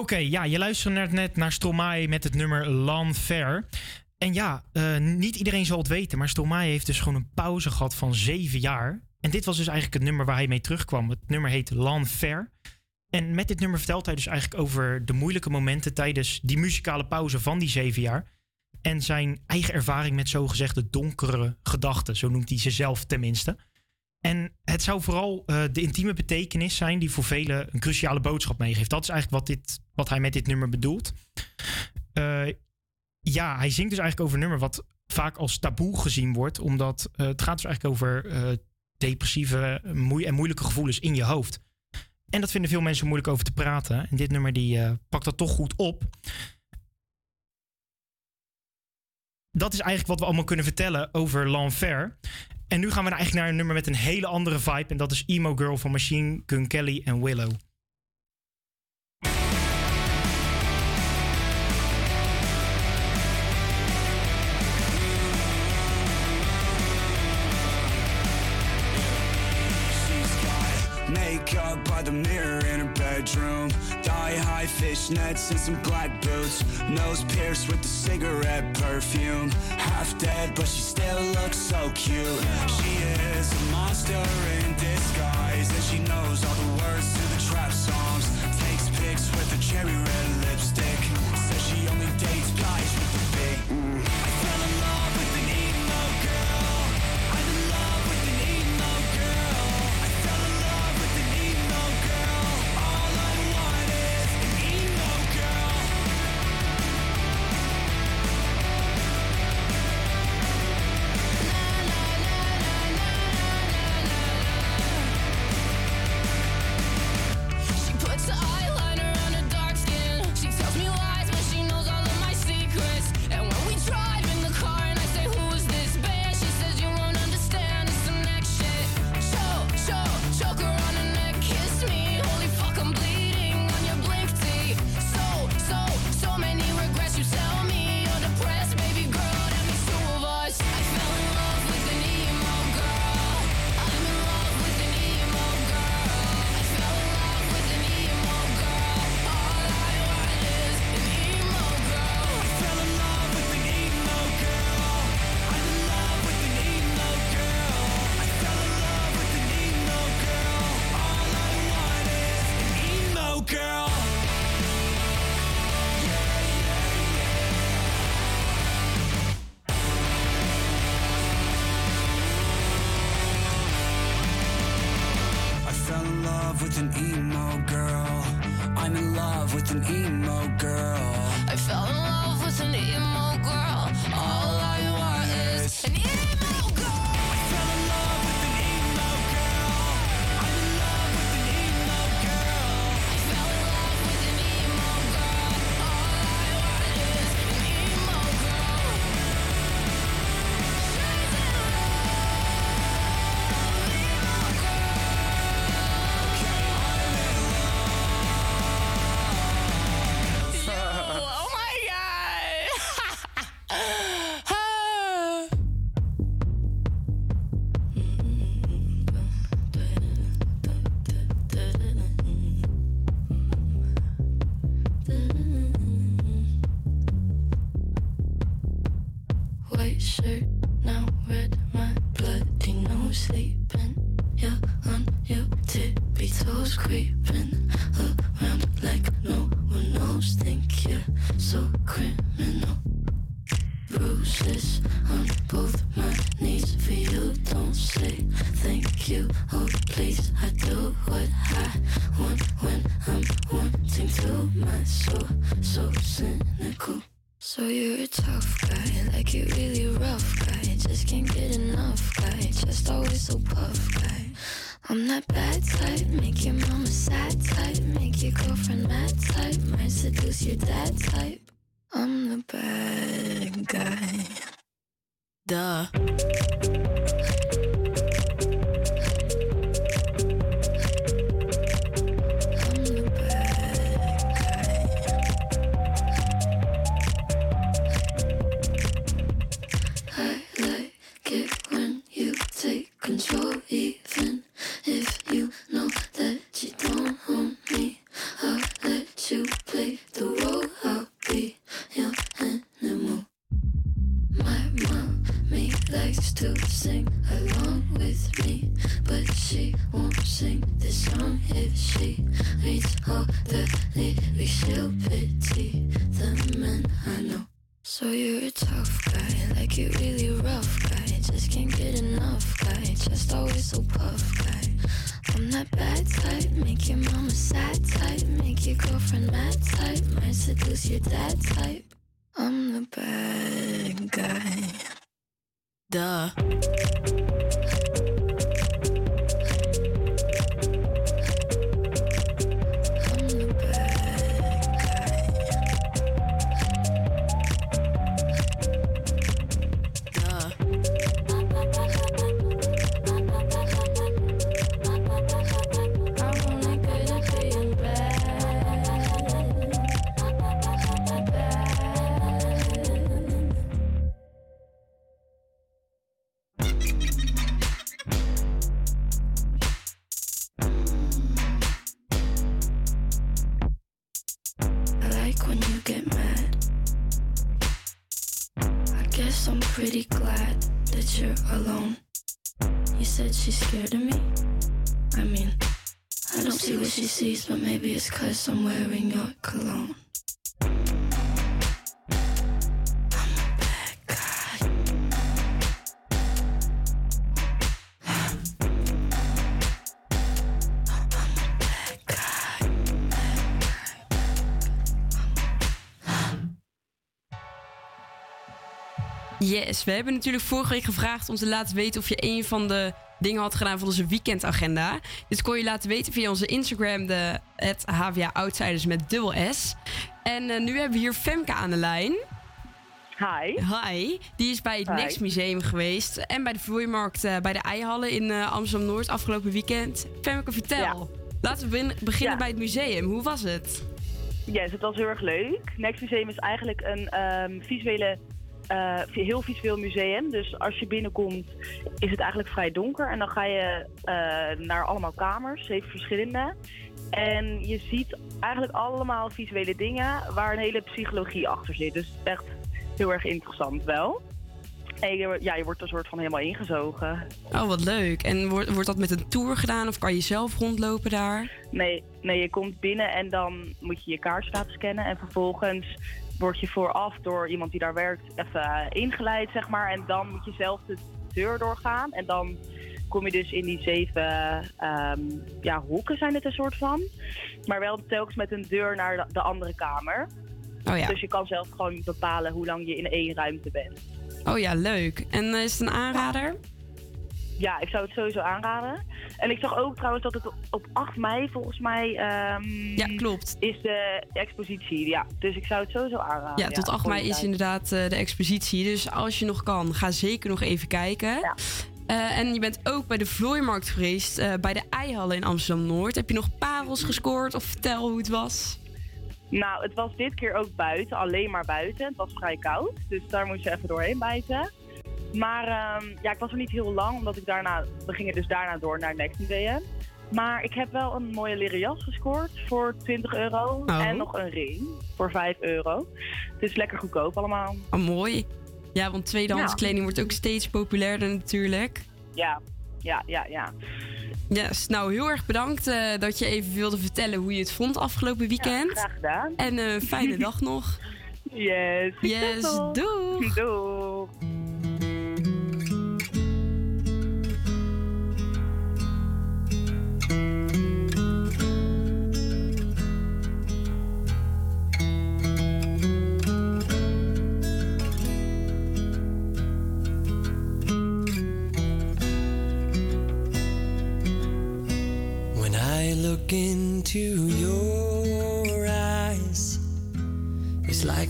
Oké, ja, je luisterde net, naar Stromae met het nummer L'Enfer. En ja, eh, niet iedereen zal het weten, maar Stromae heeft dus gewoon een pauze gehad van zeven jaar. En dit was dus eigenlijk het nummer waar hij mee terugkwam. Het nummer heet L'Enfer. En met dit nummer vertelt hij dus eigenlijk over de moeilijke momenten tijdens die muzikale pauze van die zeven jaar. En zijn eigen ervaring met zogezegde donkere gedachten, zo noemt hij ze zelf tenminste. En het zou vooral eh, de intieme betekenis zijn die voor velen een cruciale boodschap meegeeft. Dat is eigenlijk wat, dit, wat hij met dit nummer bedoelt. Eh, ja, hij zingt dus eigenlijk over een nummer wat vaak als taboe gezien wordt. Omdat eh, het gaat dus eigenlijk over depressieve moe- en moeilijke gevoelens in je hoofd. En dat vinden veel mensen moeilijk over te praten. En dit nummer die pakt dat toch goed op. Dat is eigenlijk wat we allemaal kunnen vertellen over L'Enfer. En nu gaan we eigenlijk naar een nummer met een hele andere vibe. En dat is Emo Girl van Machine Gun Kelly en Willow. By the mirror bedroom. Thigh high fishnets and some black boots. Nose pierced with the cigarette perfume. Half dead, but she still looks so cute. She is a monster in disguise, and she knows all the words to the trap songs. Takes pics with a cherry red lipstick. Says she only dates guys with your girlfriend mad type, might seduce your dad sing along with me, but she won't sing this song if she reads all the I'm wearing your cologne. Yes, we hebben natuurlijk vorige week gevraagd om te laten weten of je een van de dingen had gedaan van onze weekendagenda. Dit kon je laten weten via onze Instagram, de het HVA Outsiders met dubbel S. En eh, nu hebben we hier Femke aan de lijn. Hi. Hi. Die is bij het. Next Museum geweest en bij de vloeimarkt eh, bij de Eihallen in eh, Amsterdam-Noord afgelopen weekend. Femke, vertel. Laten we begin- beginnen Ja. bij het museum. Hoe was het? Yes, het was heel erg leuk. Next Museum is eigenlijk een ehm, visuele, eh, heel visueel museum. Dus als je binnenkomt is het eigenlijk vrij donker. En dan ga je eh, naar allemaal kamers, zeven verschillende. En je ziet eigenlijk allemaal visuele dingen waar een hele psychologie achter zit. Dus echt heel erg interessant wel. En je, ja, je wordt er soort van helemaal ingezogen. Oh, wat leuk. En wordt, wordt dat met een tour gedaan of kan je zelf rondlopen daar? Nee, nee, je komt binnen en dan moet je je kaart laten scannen. En vervolgens word je vooraf door iemand die daar werkt even ingeleid, zeg maar. En dan moet je zelf de deur doorgaan. En dan kom je dus in die zeven ehm, ja, hoeken zijn het een soort van. Maar wel telkens met een deur naar de, de andere kamer. Oh ja. Dus je kan zelf gewoon bepalen hoe lang je in één ruimte bent. Oh ja, leuk. En eh, is het een aanrader? Ja, ik zou het sowieso aanraden. En ik zag ook trouwens dat het op 8 mei volgens mij... ehm, Ja, klopt. Is de expositie, ja. Dus ik zou het sowieso aanraden. Ja, tot 8 mei is inderdaad eh, de expositie. Dus als je nog kan, ga zeker nog even kijken. Eh, en je bent ook bij de Vlooimarkt geweest, eh, bij de Eihallen in Amsterdam-Noord. Heb je nog parels gescoord of vertel hoe het was? Nou, het was dit keer ook buiten, alleen maar buiten. Het was vrij koud, dus daar moest je even doorheen bijten. Maar ehm, ja, ik was er niet heel lang, omdat ik daarna, we gingen dus daarna door naar Next Museum. Maar ik heb wel een mooie leren jas gescoord voor 20 euro. Oh. En nog een ring voor 5 euro. Het is lekker goedkoop allemaal. Oh, mooi. Ja, want tweedehands Ja. kleding wordt ook steeds populairder natuurlijk. Ja, ja, ja, ja. Yes, nou heel erg bedankt eh, dat je even wilde vertellen hoe je het vond afgelopen weekend. graag gedaan. En een fijne dag nog. Yes. Yes. Doeg.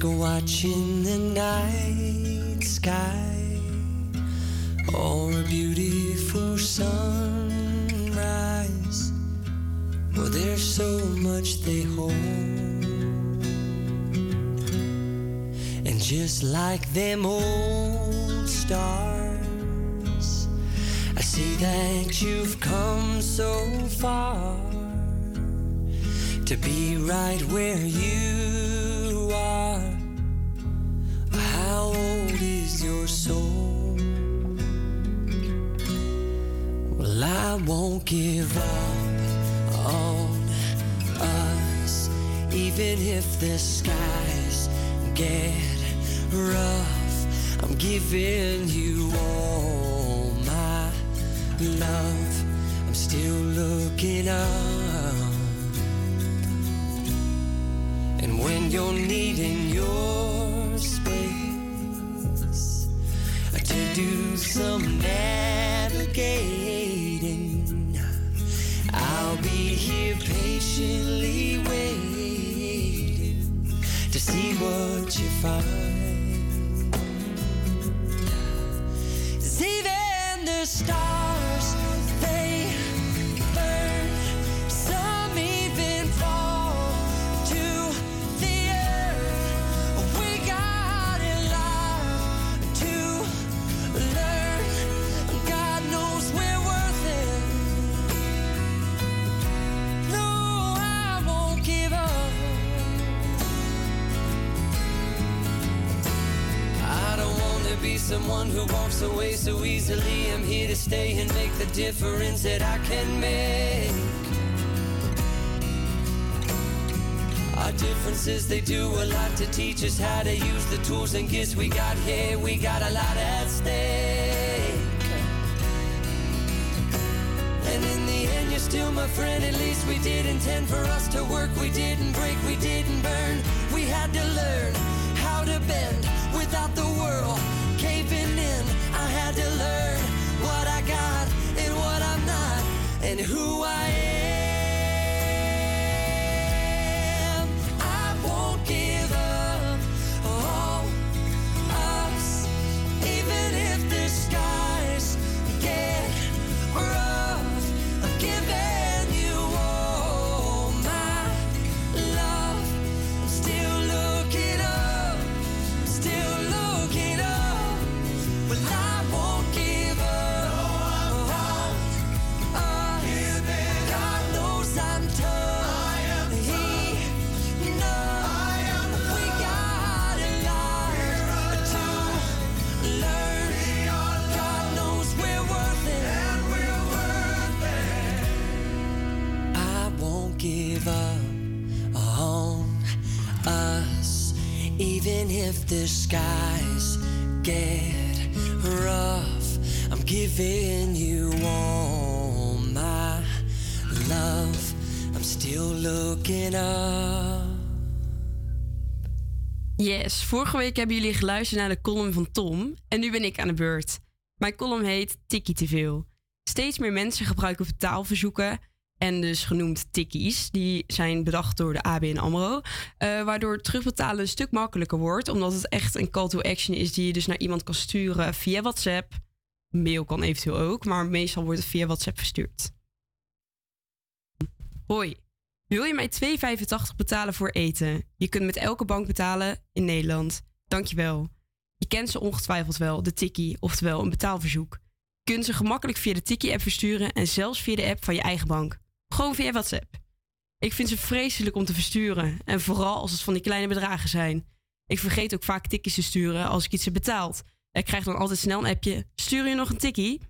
Like watching the night sky or a beautiful sunrise. Well, there's so much they hold. And just like them old stars, I see that you've come so far to be right where you is your soul? Well, I won't give up on us, even if the skies get rough. I'm giving you all my love. I'm still looking up. And when you're needing your do some navigating, I'll be here patiently waiting to see what you find. 'Cause even the stars, so easily. I'm here to stay and make the difference that I can make. Our differences, they do a lot to teach us how to use the tools and gifts we got here. We got a lot at stake. And in the end, you're still my friend. At least we did intend for us to work. We didn't break, we didn't burn. We had to learn how to bend without the world caving in. Had to learn what I got and what I'm not and who I am. Skies get rough. I'm giving you all my love. I'm still looking up. Yes, vorige week hebben jullie geluisterd naar de column van Tom en nu ben ik aan de beurt. Mijn column heet Tikkie te veel. Steeds meer mensen gebruiken vertaalverzoeken en dus genoemd tikkies. Die zijn bedacht door de ABN AMRO. eh, waardoor terugbetalen een stuk makkelijker wordt. Omdat het echt een call to action is die je dus naar iemand kan sturen via WhatsApp. Mail kan eventueel ook, maar meestal wordt het via WhatsApp verstuurd. Hoi, wil je mij 2,85 betalen voor eten? Je kunt met elke bank betalen in Nederland. Dankjewel. Je kent ze ongetwijfeld wel, de Tikkie, oftewel een betaalverzoek. Je kunt ze gemakkelijk via de Tikkie-app versturen en zelfs via de app van je eigen bank. Gewoon via WhatsApp. Ik vind ze vreselijk om te versturen en vooral als het van die kleine bedragen zijn. Ik vergeet ook vaak tikkies te sturen als ik iets heb betaald. Ik krijg dan altijd snel een appje, stuur je nog een tikkie?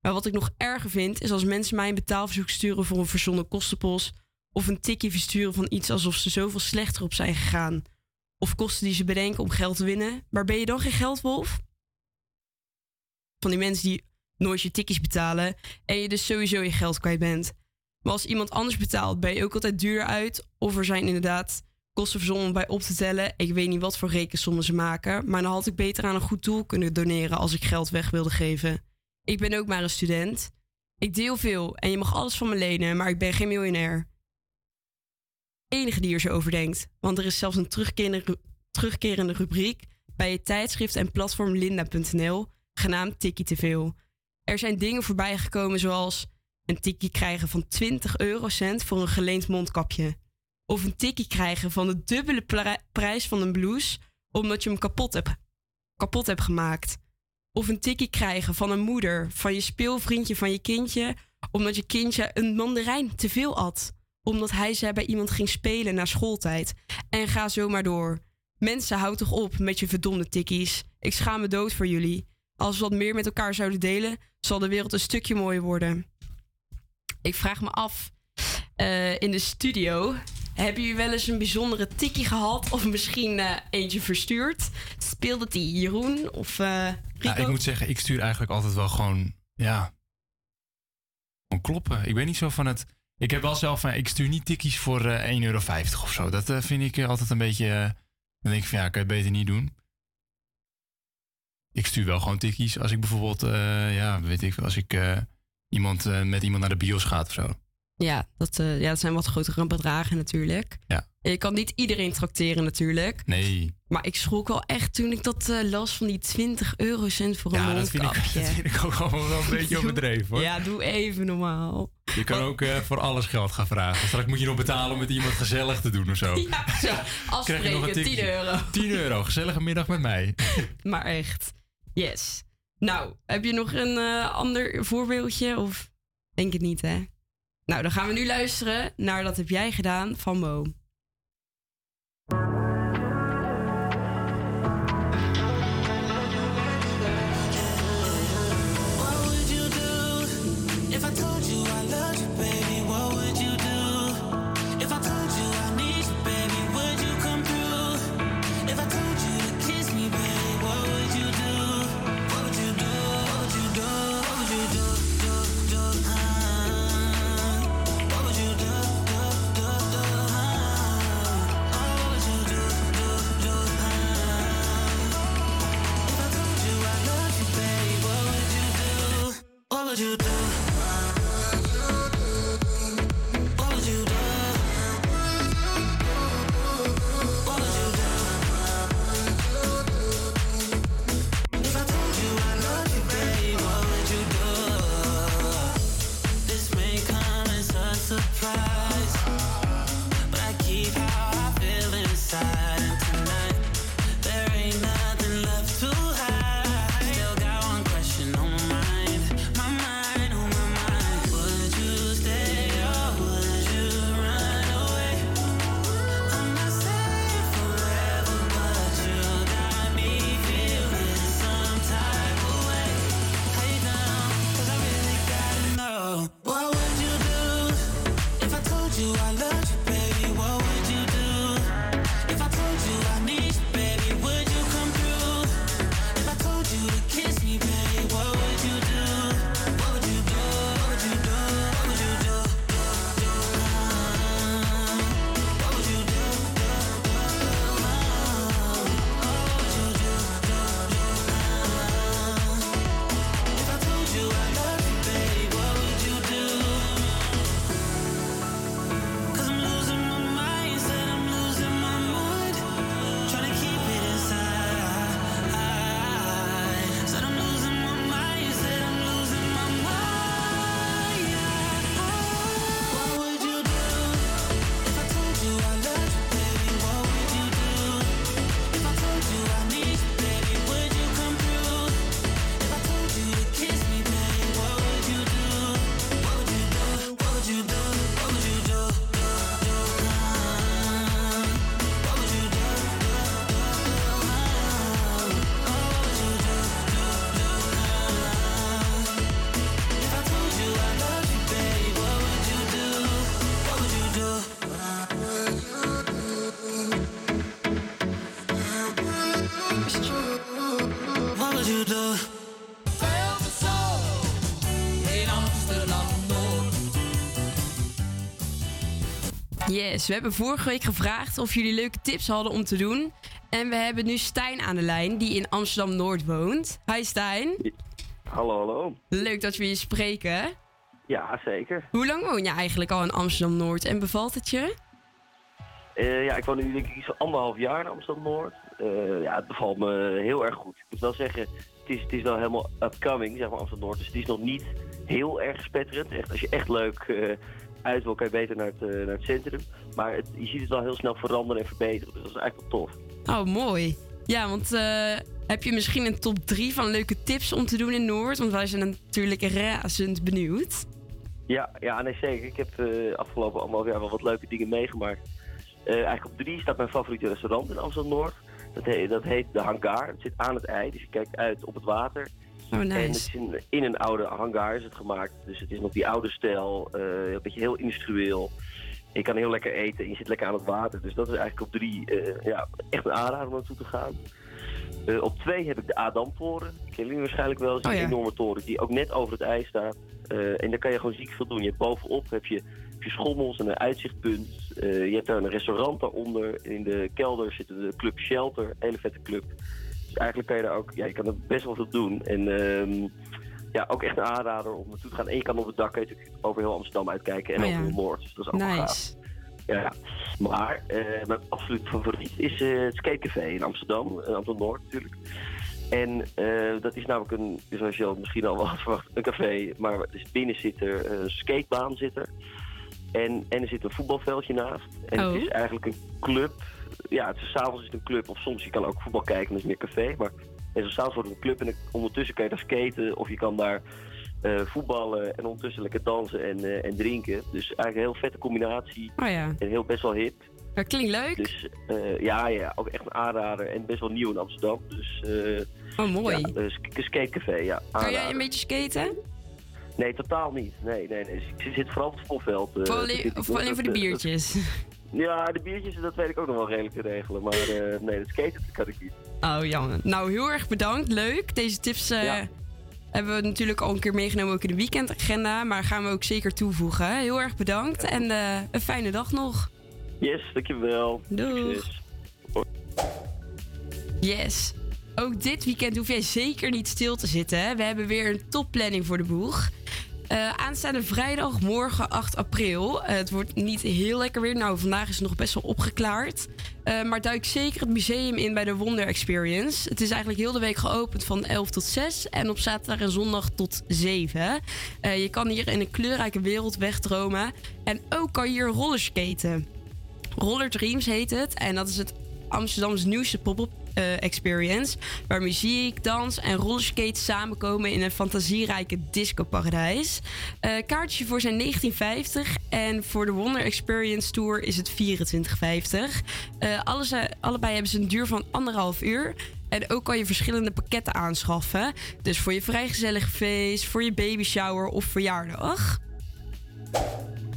Maar wat ik nog erger vind, is als mensen mij een betaalverzoek sturen voor een verzonnen kostenpost. Of een tikkie versturen van iets alsof ze zoveel slechter op zijn gegaan. Of kosten die ze bedenken om geld te winnen. Maar ben je dan geen geldwolf? Van die mensen die nooit je tikkies betalen en je dus sowieso je geld kwijt bent. Maar als iemand anders betaalt, ben je ook altijd duurder uit. Of er zijn inderdaad kosten verzonnen om bij op te tellen. Ik weet niet wat voor rekensommen ze maken. Maar dan had ik beter aan een goed doel kunnen doneren als ik geld weg wilde geven. Ik ben ook maar een student. Ik deel veel en je mag alles van me lenen, maar ik ben geen miljonair. Enige die er zo over denkt. Want er is zelfs een terugkerende, ru- terugkerende rubriek bij het tijdschrift en platform linda.nl, genaamd Tikkie te veel. Er zijn dingen voorbij gekomen zoals een tikkie krijgen van 20 eurocent voor een geleend mondkapje. Of een tikkie krijgen van de dubbele pri- prijs van een blouse omdat je hem kapot hebt, kapot hebt gemaakt. Of een tikkie krijgen van een moeder, van je speelvriendje van je kindje, omdat je kindje een mandarijn te veel at. Omdat hij ze bij iemand ging spelen na schooltijd. En ga zo maar door. Mensen, houd toch op met je verdomde tikkies. Ik schaam me dood voor jullie. Als we wat meer met elkaar zouden delen, zal de wereld een stukje mooier worden. Ik vraag me af, eh, in de studio, hebben jullie wel eens een bijzondere tikkie gehad? Of misschien eh, eentje verstuurd? Speelde die Jeroen of eh Rico? Ja, ik moet zeggen, ik stuur eigenlijk altijd wel gewoon, ja, gewoon kloppen. Ik ben niet zo van het... Ik heb wel zelf ik stuur niet tikkies voor eh 1,50 euro of zo. Dat vind ik altijd een beetje... dan denk ik van, ja, kan je het beter niet doen. Ik stuur wel gewoon tikkies als ik bijvoorbeeld, ja, weet ik als ik iemand, eh, met iemand naar de bios gaat of zo. Ja, dat, eh, ja, dat zijn wat grotere bedragen natuurlijk. Ja. Je kan niet iedereen trakteren natuurlijk. Nee. Maar ik schrok wel echt toen ik dat eh, las van die 20 eurocent voor een Ja, dat vind, ik, mondkapje. dat vind ik ook gewoon wel een beetje overdreven hoor. Ja, doe even normaal. Je kan ook voor alles geld gaan vragen. Straks moet je nog betalen om met iemand gezellig te doen of zo. Ja, zo, afspreken, 10 tikje. euro. 10 euro, gezellige middag met mij. Maar echt, yes. Nou, heb je nog een eh, ander voorbeeldje? Of denk het niet, hè? Nou, dan gaan we nu luisteren naar Dat heb jij gedaan van Mo. Would you do? Yes, we hebben vorige week gevraagd of jullie leuke tips hadden om te doen. En we hebben nu Stijn aan de lijn, die in Amsterdam-Noord woont. Hi Stijn. Hallo, hallo. Leuk dat we je spreken. Ja, zeker. Hoe lang woon je eigenlijk al in Amsterdam-Noord en bevalt het je? Eh, ja, ik woon nu denk ik iets anderhalf jaar in Amsterdam-Noord. Eh, ja, het bevalt me heel erg goed. Ik moet wel zeggen, het is, het is wel helemaal upcoming, zeg maar, Amsterdam-Noord. Dus het is nog niet heel erg spetterend. Echt, als je echt leuk eh, uit wil, kan je beter naar het, eh, naar het centrum. Maar het, je ziet het wel heel snel veranderen en verbeteren. Dus dat is eigenlijk wel tof. Oh, mooi. Ja, want eh, heb je misschien een top 3 van leuke tips om te doen in Noord? Want wij zijn natuurlijk razend benieuwd. Ja, ja nee, zeker. Ik heb eh afgelopen anderhalf jaar wel wat leuke dingen meegemaakt. Eigenlijk op drie staat mijn favoriete restaurant in Amsterdam-Noord. Dat, heet, dat heet De Hangar. Het zit aan het ei, dus je kijkt uit op het water. Oh, En het nice. is in, in een oude hangar is het gemaakt. Dus het is nog die oude stijl, eh, een beetje heel industrieel. Je kan heel lekker eten en je zit lekker aan het water. Dus dat is eigenlijk op drie eh, ja, echt een aanrader om naartoe te gaan. Eh, op twee heb ik de Adam-toren. Kennen jullie waarschijnlijk wel. Het is Oh, een ja. enorme toren die ook net over het ijs staat. En daar kan je gewoon ziek veel doen. Je hebt bovenop heb je, heb je schommels en een uitzichtpunt. Je hebt daar een restaurant daaronder. In de kelder zit de club Shelter, een hele vette club. Dus eigenlijk kan je daar ook, ja, je kan er best wel veel doen. En ehm, ja, ook echt een aanrader om naartoe te gaan. En je kan op het dak natuurlijk over heel Amsterdam uitkijken en Oh, over heel Noord. Dus dat is ook wel gaaf. Nice. Ja, maar eh, mijn absoluut favoriet is eh, het Skatecafé in Amsterdam, in Amsterdam-Noord natuurlijk. En eh, dat is namelijk een, zoals je al misschien al wel had verwacht, een café. Maar dus binnen zit er een skatebaan zit er. En, en er zit een voetbalveldje naast. En Oh. het is eigenlijk een club. Ja, het is s'avonds is het een club. Of soms je kan ook voetbal kijken, dat is meer café. Maar en zo s'avonds wordt het een club en ondertussen kan je daar skaten. Of je kan daar eh, voetballen en ondertussen lekker dansen en, eh, en drinken. Dus eigenlijk een heel vette combinatie. Oh ja. En heel best wel hip. Dat klinkt leuk. Dus eh, ja, ja, ook echt een aanrader. En best wel nieuw in Amsterdam. Dus, Oh, mooi. Ja, dus een skatecafé, ja. Kan jij een beetje skaten? Nee, totaal niet. Nee, nee, nee. Dus ik zit vooral op het te alleen, voor de biertjes? dat- ja, de biertjes, dat weet ik ook nog wel redelijk te regelen. Maar eh, nee, het skaten kan ik niet. Oh, jammer. Nou, heel erg bedankt. Leuk. Deze tips eh, hebben we natuurlijk al een keer meegenomen ook in de weekendagenda. Maar gaan we ook zeker toevoegen. Heel erg bedankt en eh, een fijne dag nog. Yes, dankjewel. Doeg. Succes. Yes. Ook dit weekend hoef jij zeker niet stil te zitten. We hebben weer een topplanning voor de boeg. Eh, aanstaande vrijdag, morgen 8 april. Eh, het wordt niet heel lekker weer. Nou, vandaag is het nog best wel opgeklaard. Eh, maar duik zeker het museum in bij de Wonder Experience. Het is eigenlijk heel de week geopend van 11 tot 6. En op zaterdag en zondag tot 7. Eh, je kan hier in een kleurrijke wereld wegdromen. En ook kan je hier rollerskaten. Roller Dreams heet het. En dat is het Amsterdams nieuwste pop-up eh, experience. Waar muziek, dans en rollerskate samenkomen in een fantasierijke discoparadijs. Eh kaartje voor zijn 1950 en voor de Wonder Experience Tour is het 24,50. Eh alles, allebei hebben ze een duur van anderhalf uur. En ook kan je verschillende pakketten aanschaffen. Dus voor je vrijgezellig feest, voor je baby shower of verjaardag.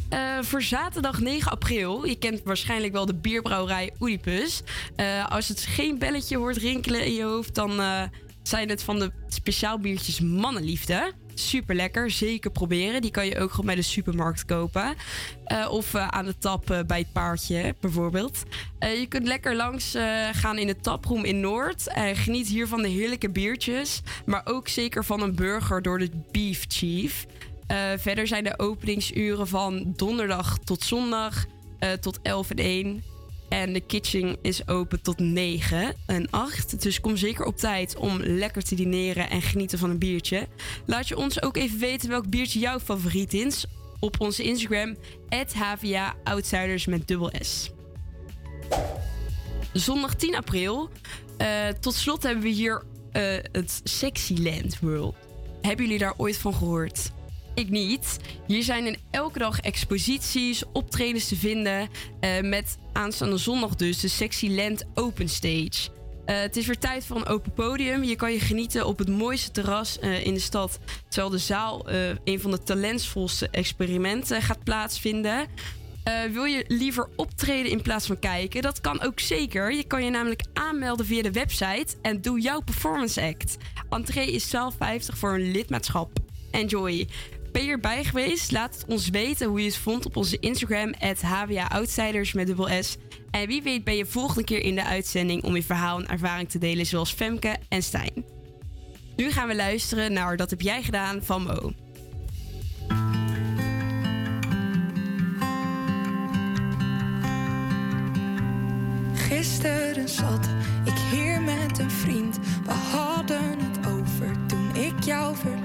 Eh, voor zaterdag 9 april, je kent waarschijnlijk wel de bierbrouwerij Oedipus. Eh, als het geen belletje hoort rinkelen in je hoofd, dan eh, zijn het van de speciaal biertjes Mannenliefde. Super lekker, zeker proberen. Die kan je ook gewoon bij de supermarkt kopen. Of aan de tap bij het paardje, bijvoorbeeld. Je kunt lekker langs gaan in de taproom in Noord. En geniet hier van de heerlijke biertjes. Maar ook zeker van een burger door de Beef Chief. Eh, verder zijn de openingsuren van donderdag tot zondag eh, tot 11 en 1. En de kitchen is open tot 9 en 8. Dus kom zeker op tijd om lekker te dineren en genieten van een biertje. Laat je ons ook even weten welk biertje jouw favoriet is. Op onze Instagram, HVA Outsiders met dubbel S. Zondag 10 april. eh, tot slot hebben we hier eh, het Sexyland World. Hebben jullie daar ooit van gehoord? Ik niet. Hier zijn in elke dag exposities, optredens te vinden. eh, met aanstaande zondag dus de Sexyland Open Stage. Eh, het is weer tijd voor een open podium. Je kan je genieten op het mooiste terras eh, in de stad. Terwijl de zaal een van de talentsvolste experimenten gaat plaatsvinden. Wil je liever optreden in plaats van kijken? Dat kan ook zeker. Je kan je namelijk aanmelden via de website en doe jouw performance act. Entree is 12,50 voor een lidmaatschap. Enjoy. Ben je erbij geweest? Laat het ons weten hoe je het vond op onze Instagram, HWA Outsiders met dubbel S. En wie weet ben je volgende keer in de uitzending om je verhaal en ervaring te delen, zoals Femke en Stijn. Nu gaan we luisteren naar Dat heb jij gedaan van Mo. Gisteren zat ik hier met een vriend. We hadden het over toen ik jou verliet.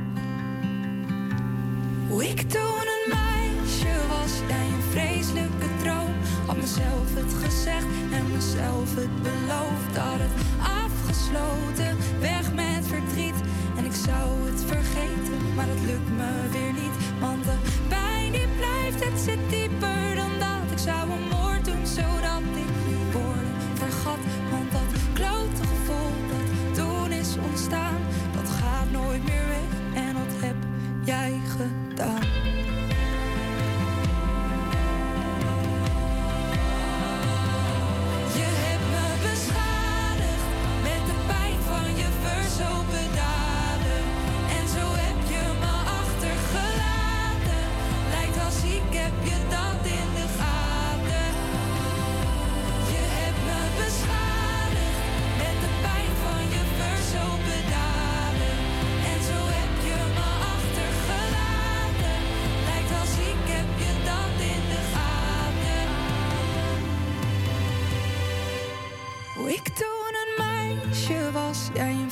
Hoe ik toen een meisje was, jij een vreselijke droom. Had mezelf het gezegd en mezelf het beloofd. Had het afgesloten, weg met verdriet. En ik zou het vergeten, maar het lukt me weer niet. Want de pijn die blijft, het zit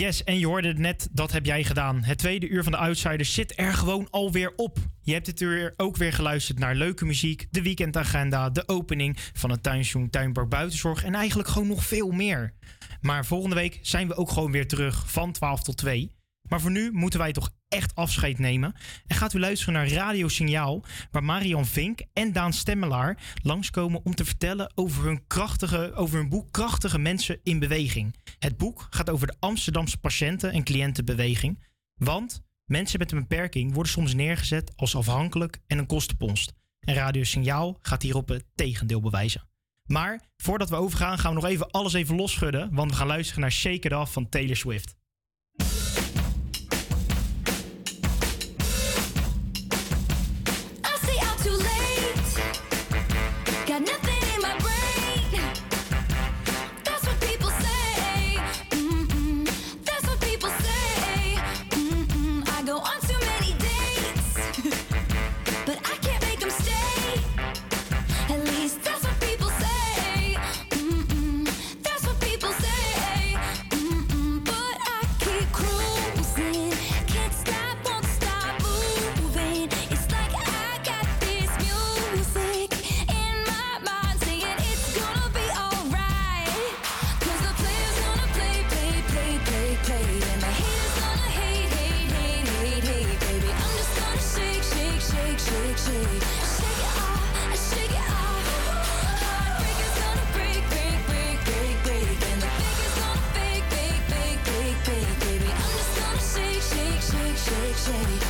Yes, en je hoorde het net, dat heb jij gedaan. Het tweede uur van de Outsiders zit er gewoon alweer op. Je hebt dit uur ook weer geluisterd naar leuke muziek, de weekendagenda, de opening van het tuinseizoen Tuinpark Buitenzorg en eigenlijk gewoon nog veel meer. Maar volgende week zijn we ook gewoon weer terug van 12 tot 2. Maar voor nu moeten wij toch echt afscheid nemen. En gaat u luisteren naar Radio Signaal, waar Marian Vink en Daan Stemmelaar langskomen om te vertellen over hun, krachtige, over hun boek Krachtige Mensen in Beweging. Het boek gaat over de Amsterdamse patiënten- en cliëntenbeweging. Want mensen met een beperking worden soms neergezet als afhankelijk en een kostenpost. En Radio Signaal gaat hierop het tegendeel bewijzen. Maar voordat we overgaan, gaan we nog even alles even losschudden. Want we gaan luisteren naar Shake It Off van Taylor Swift. Shake,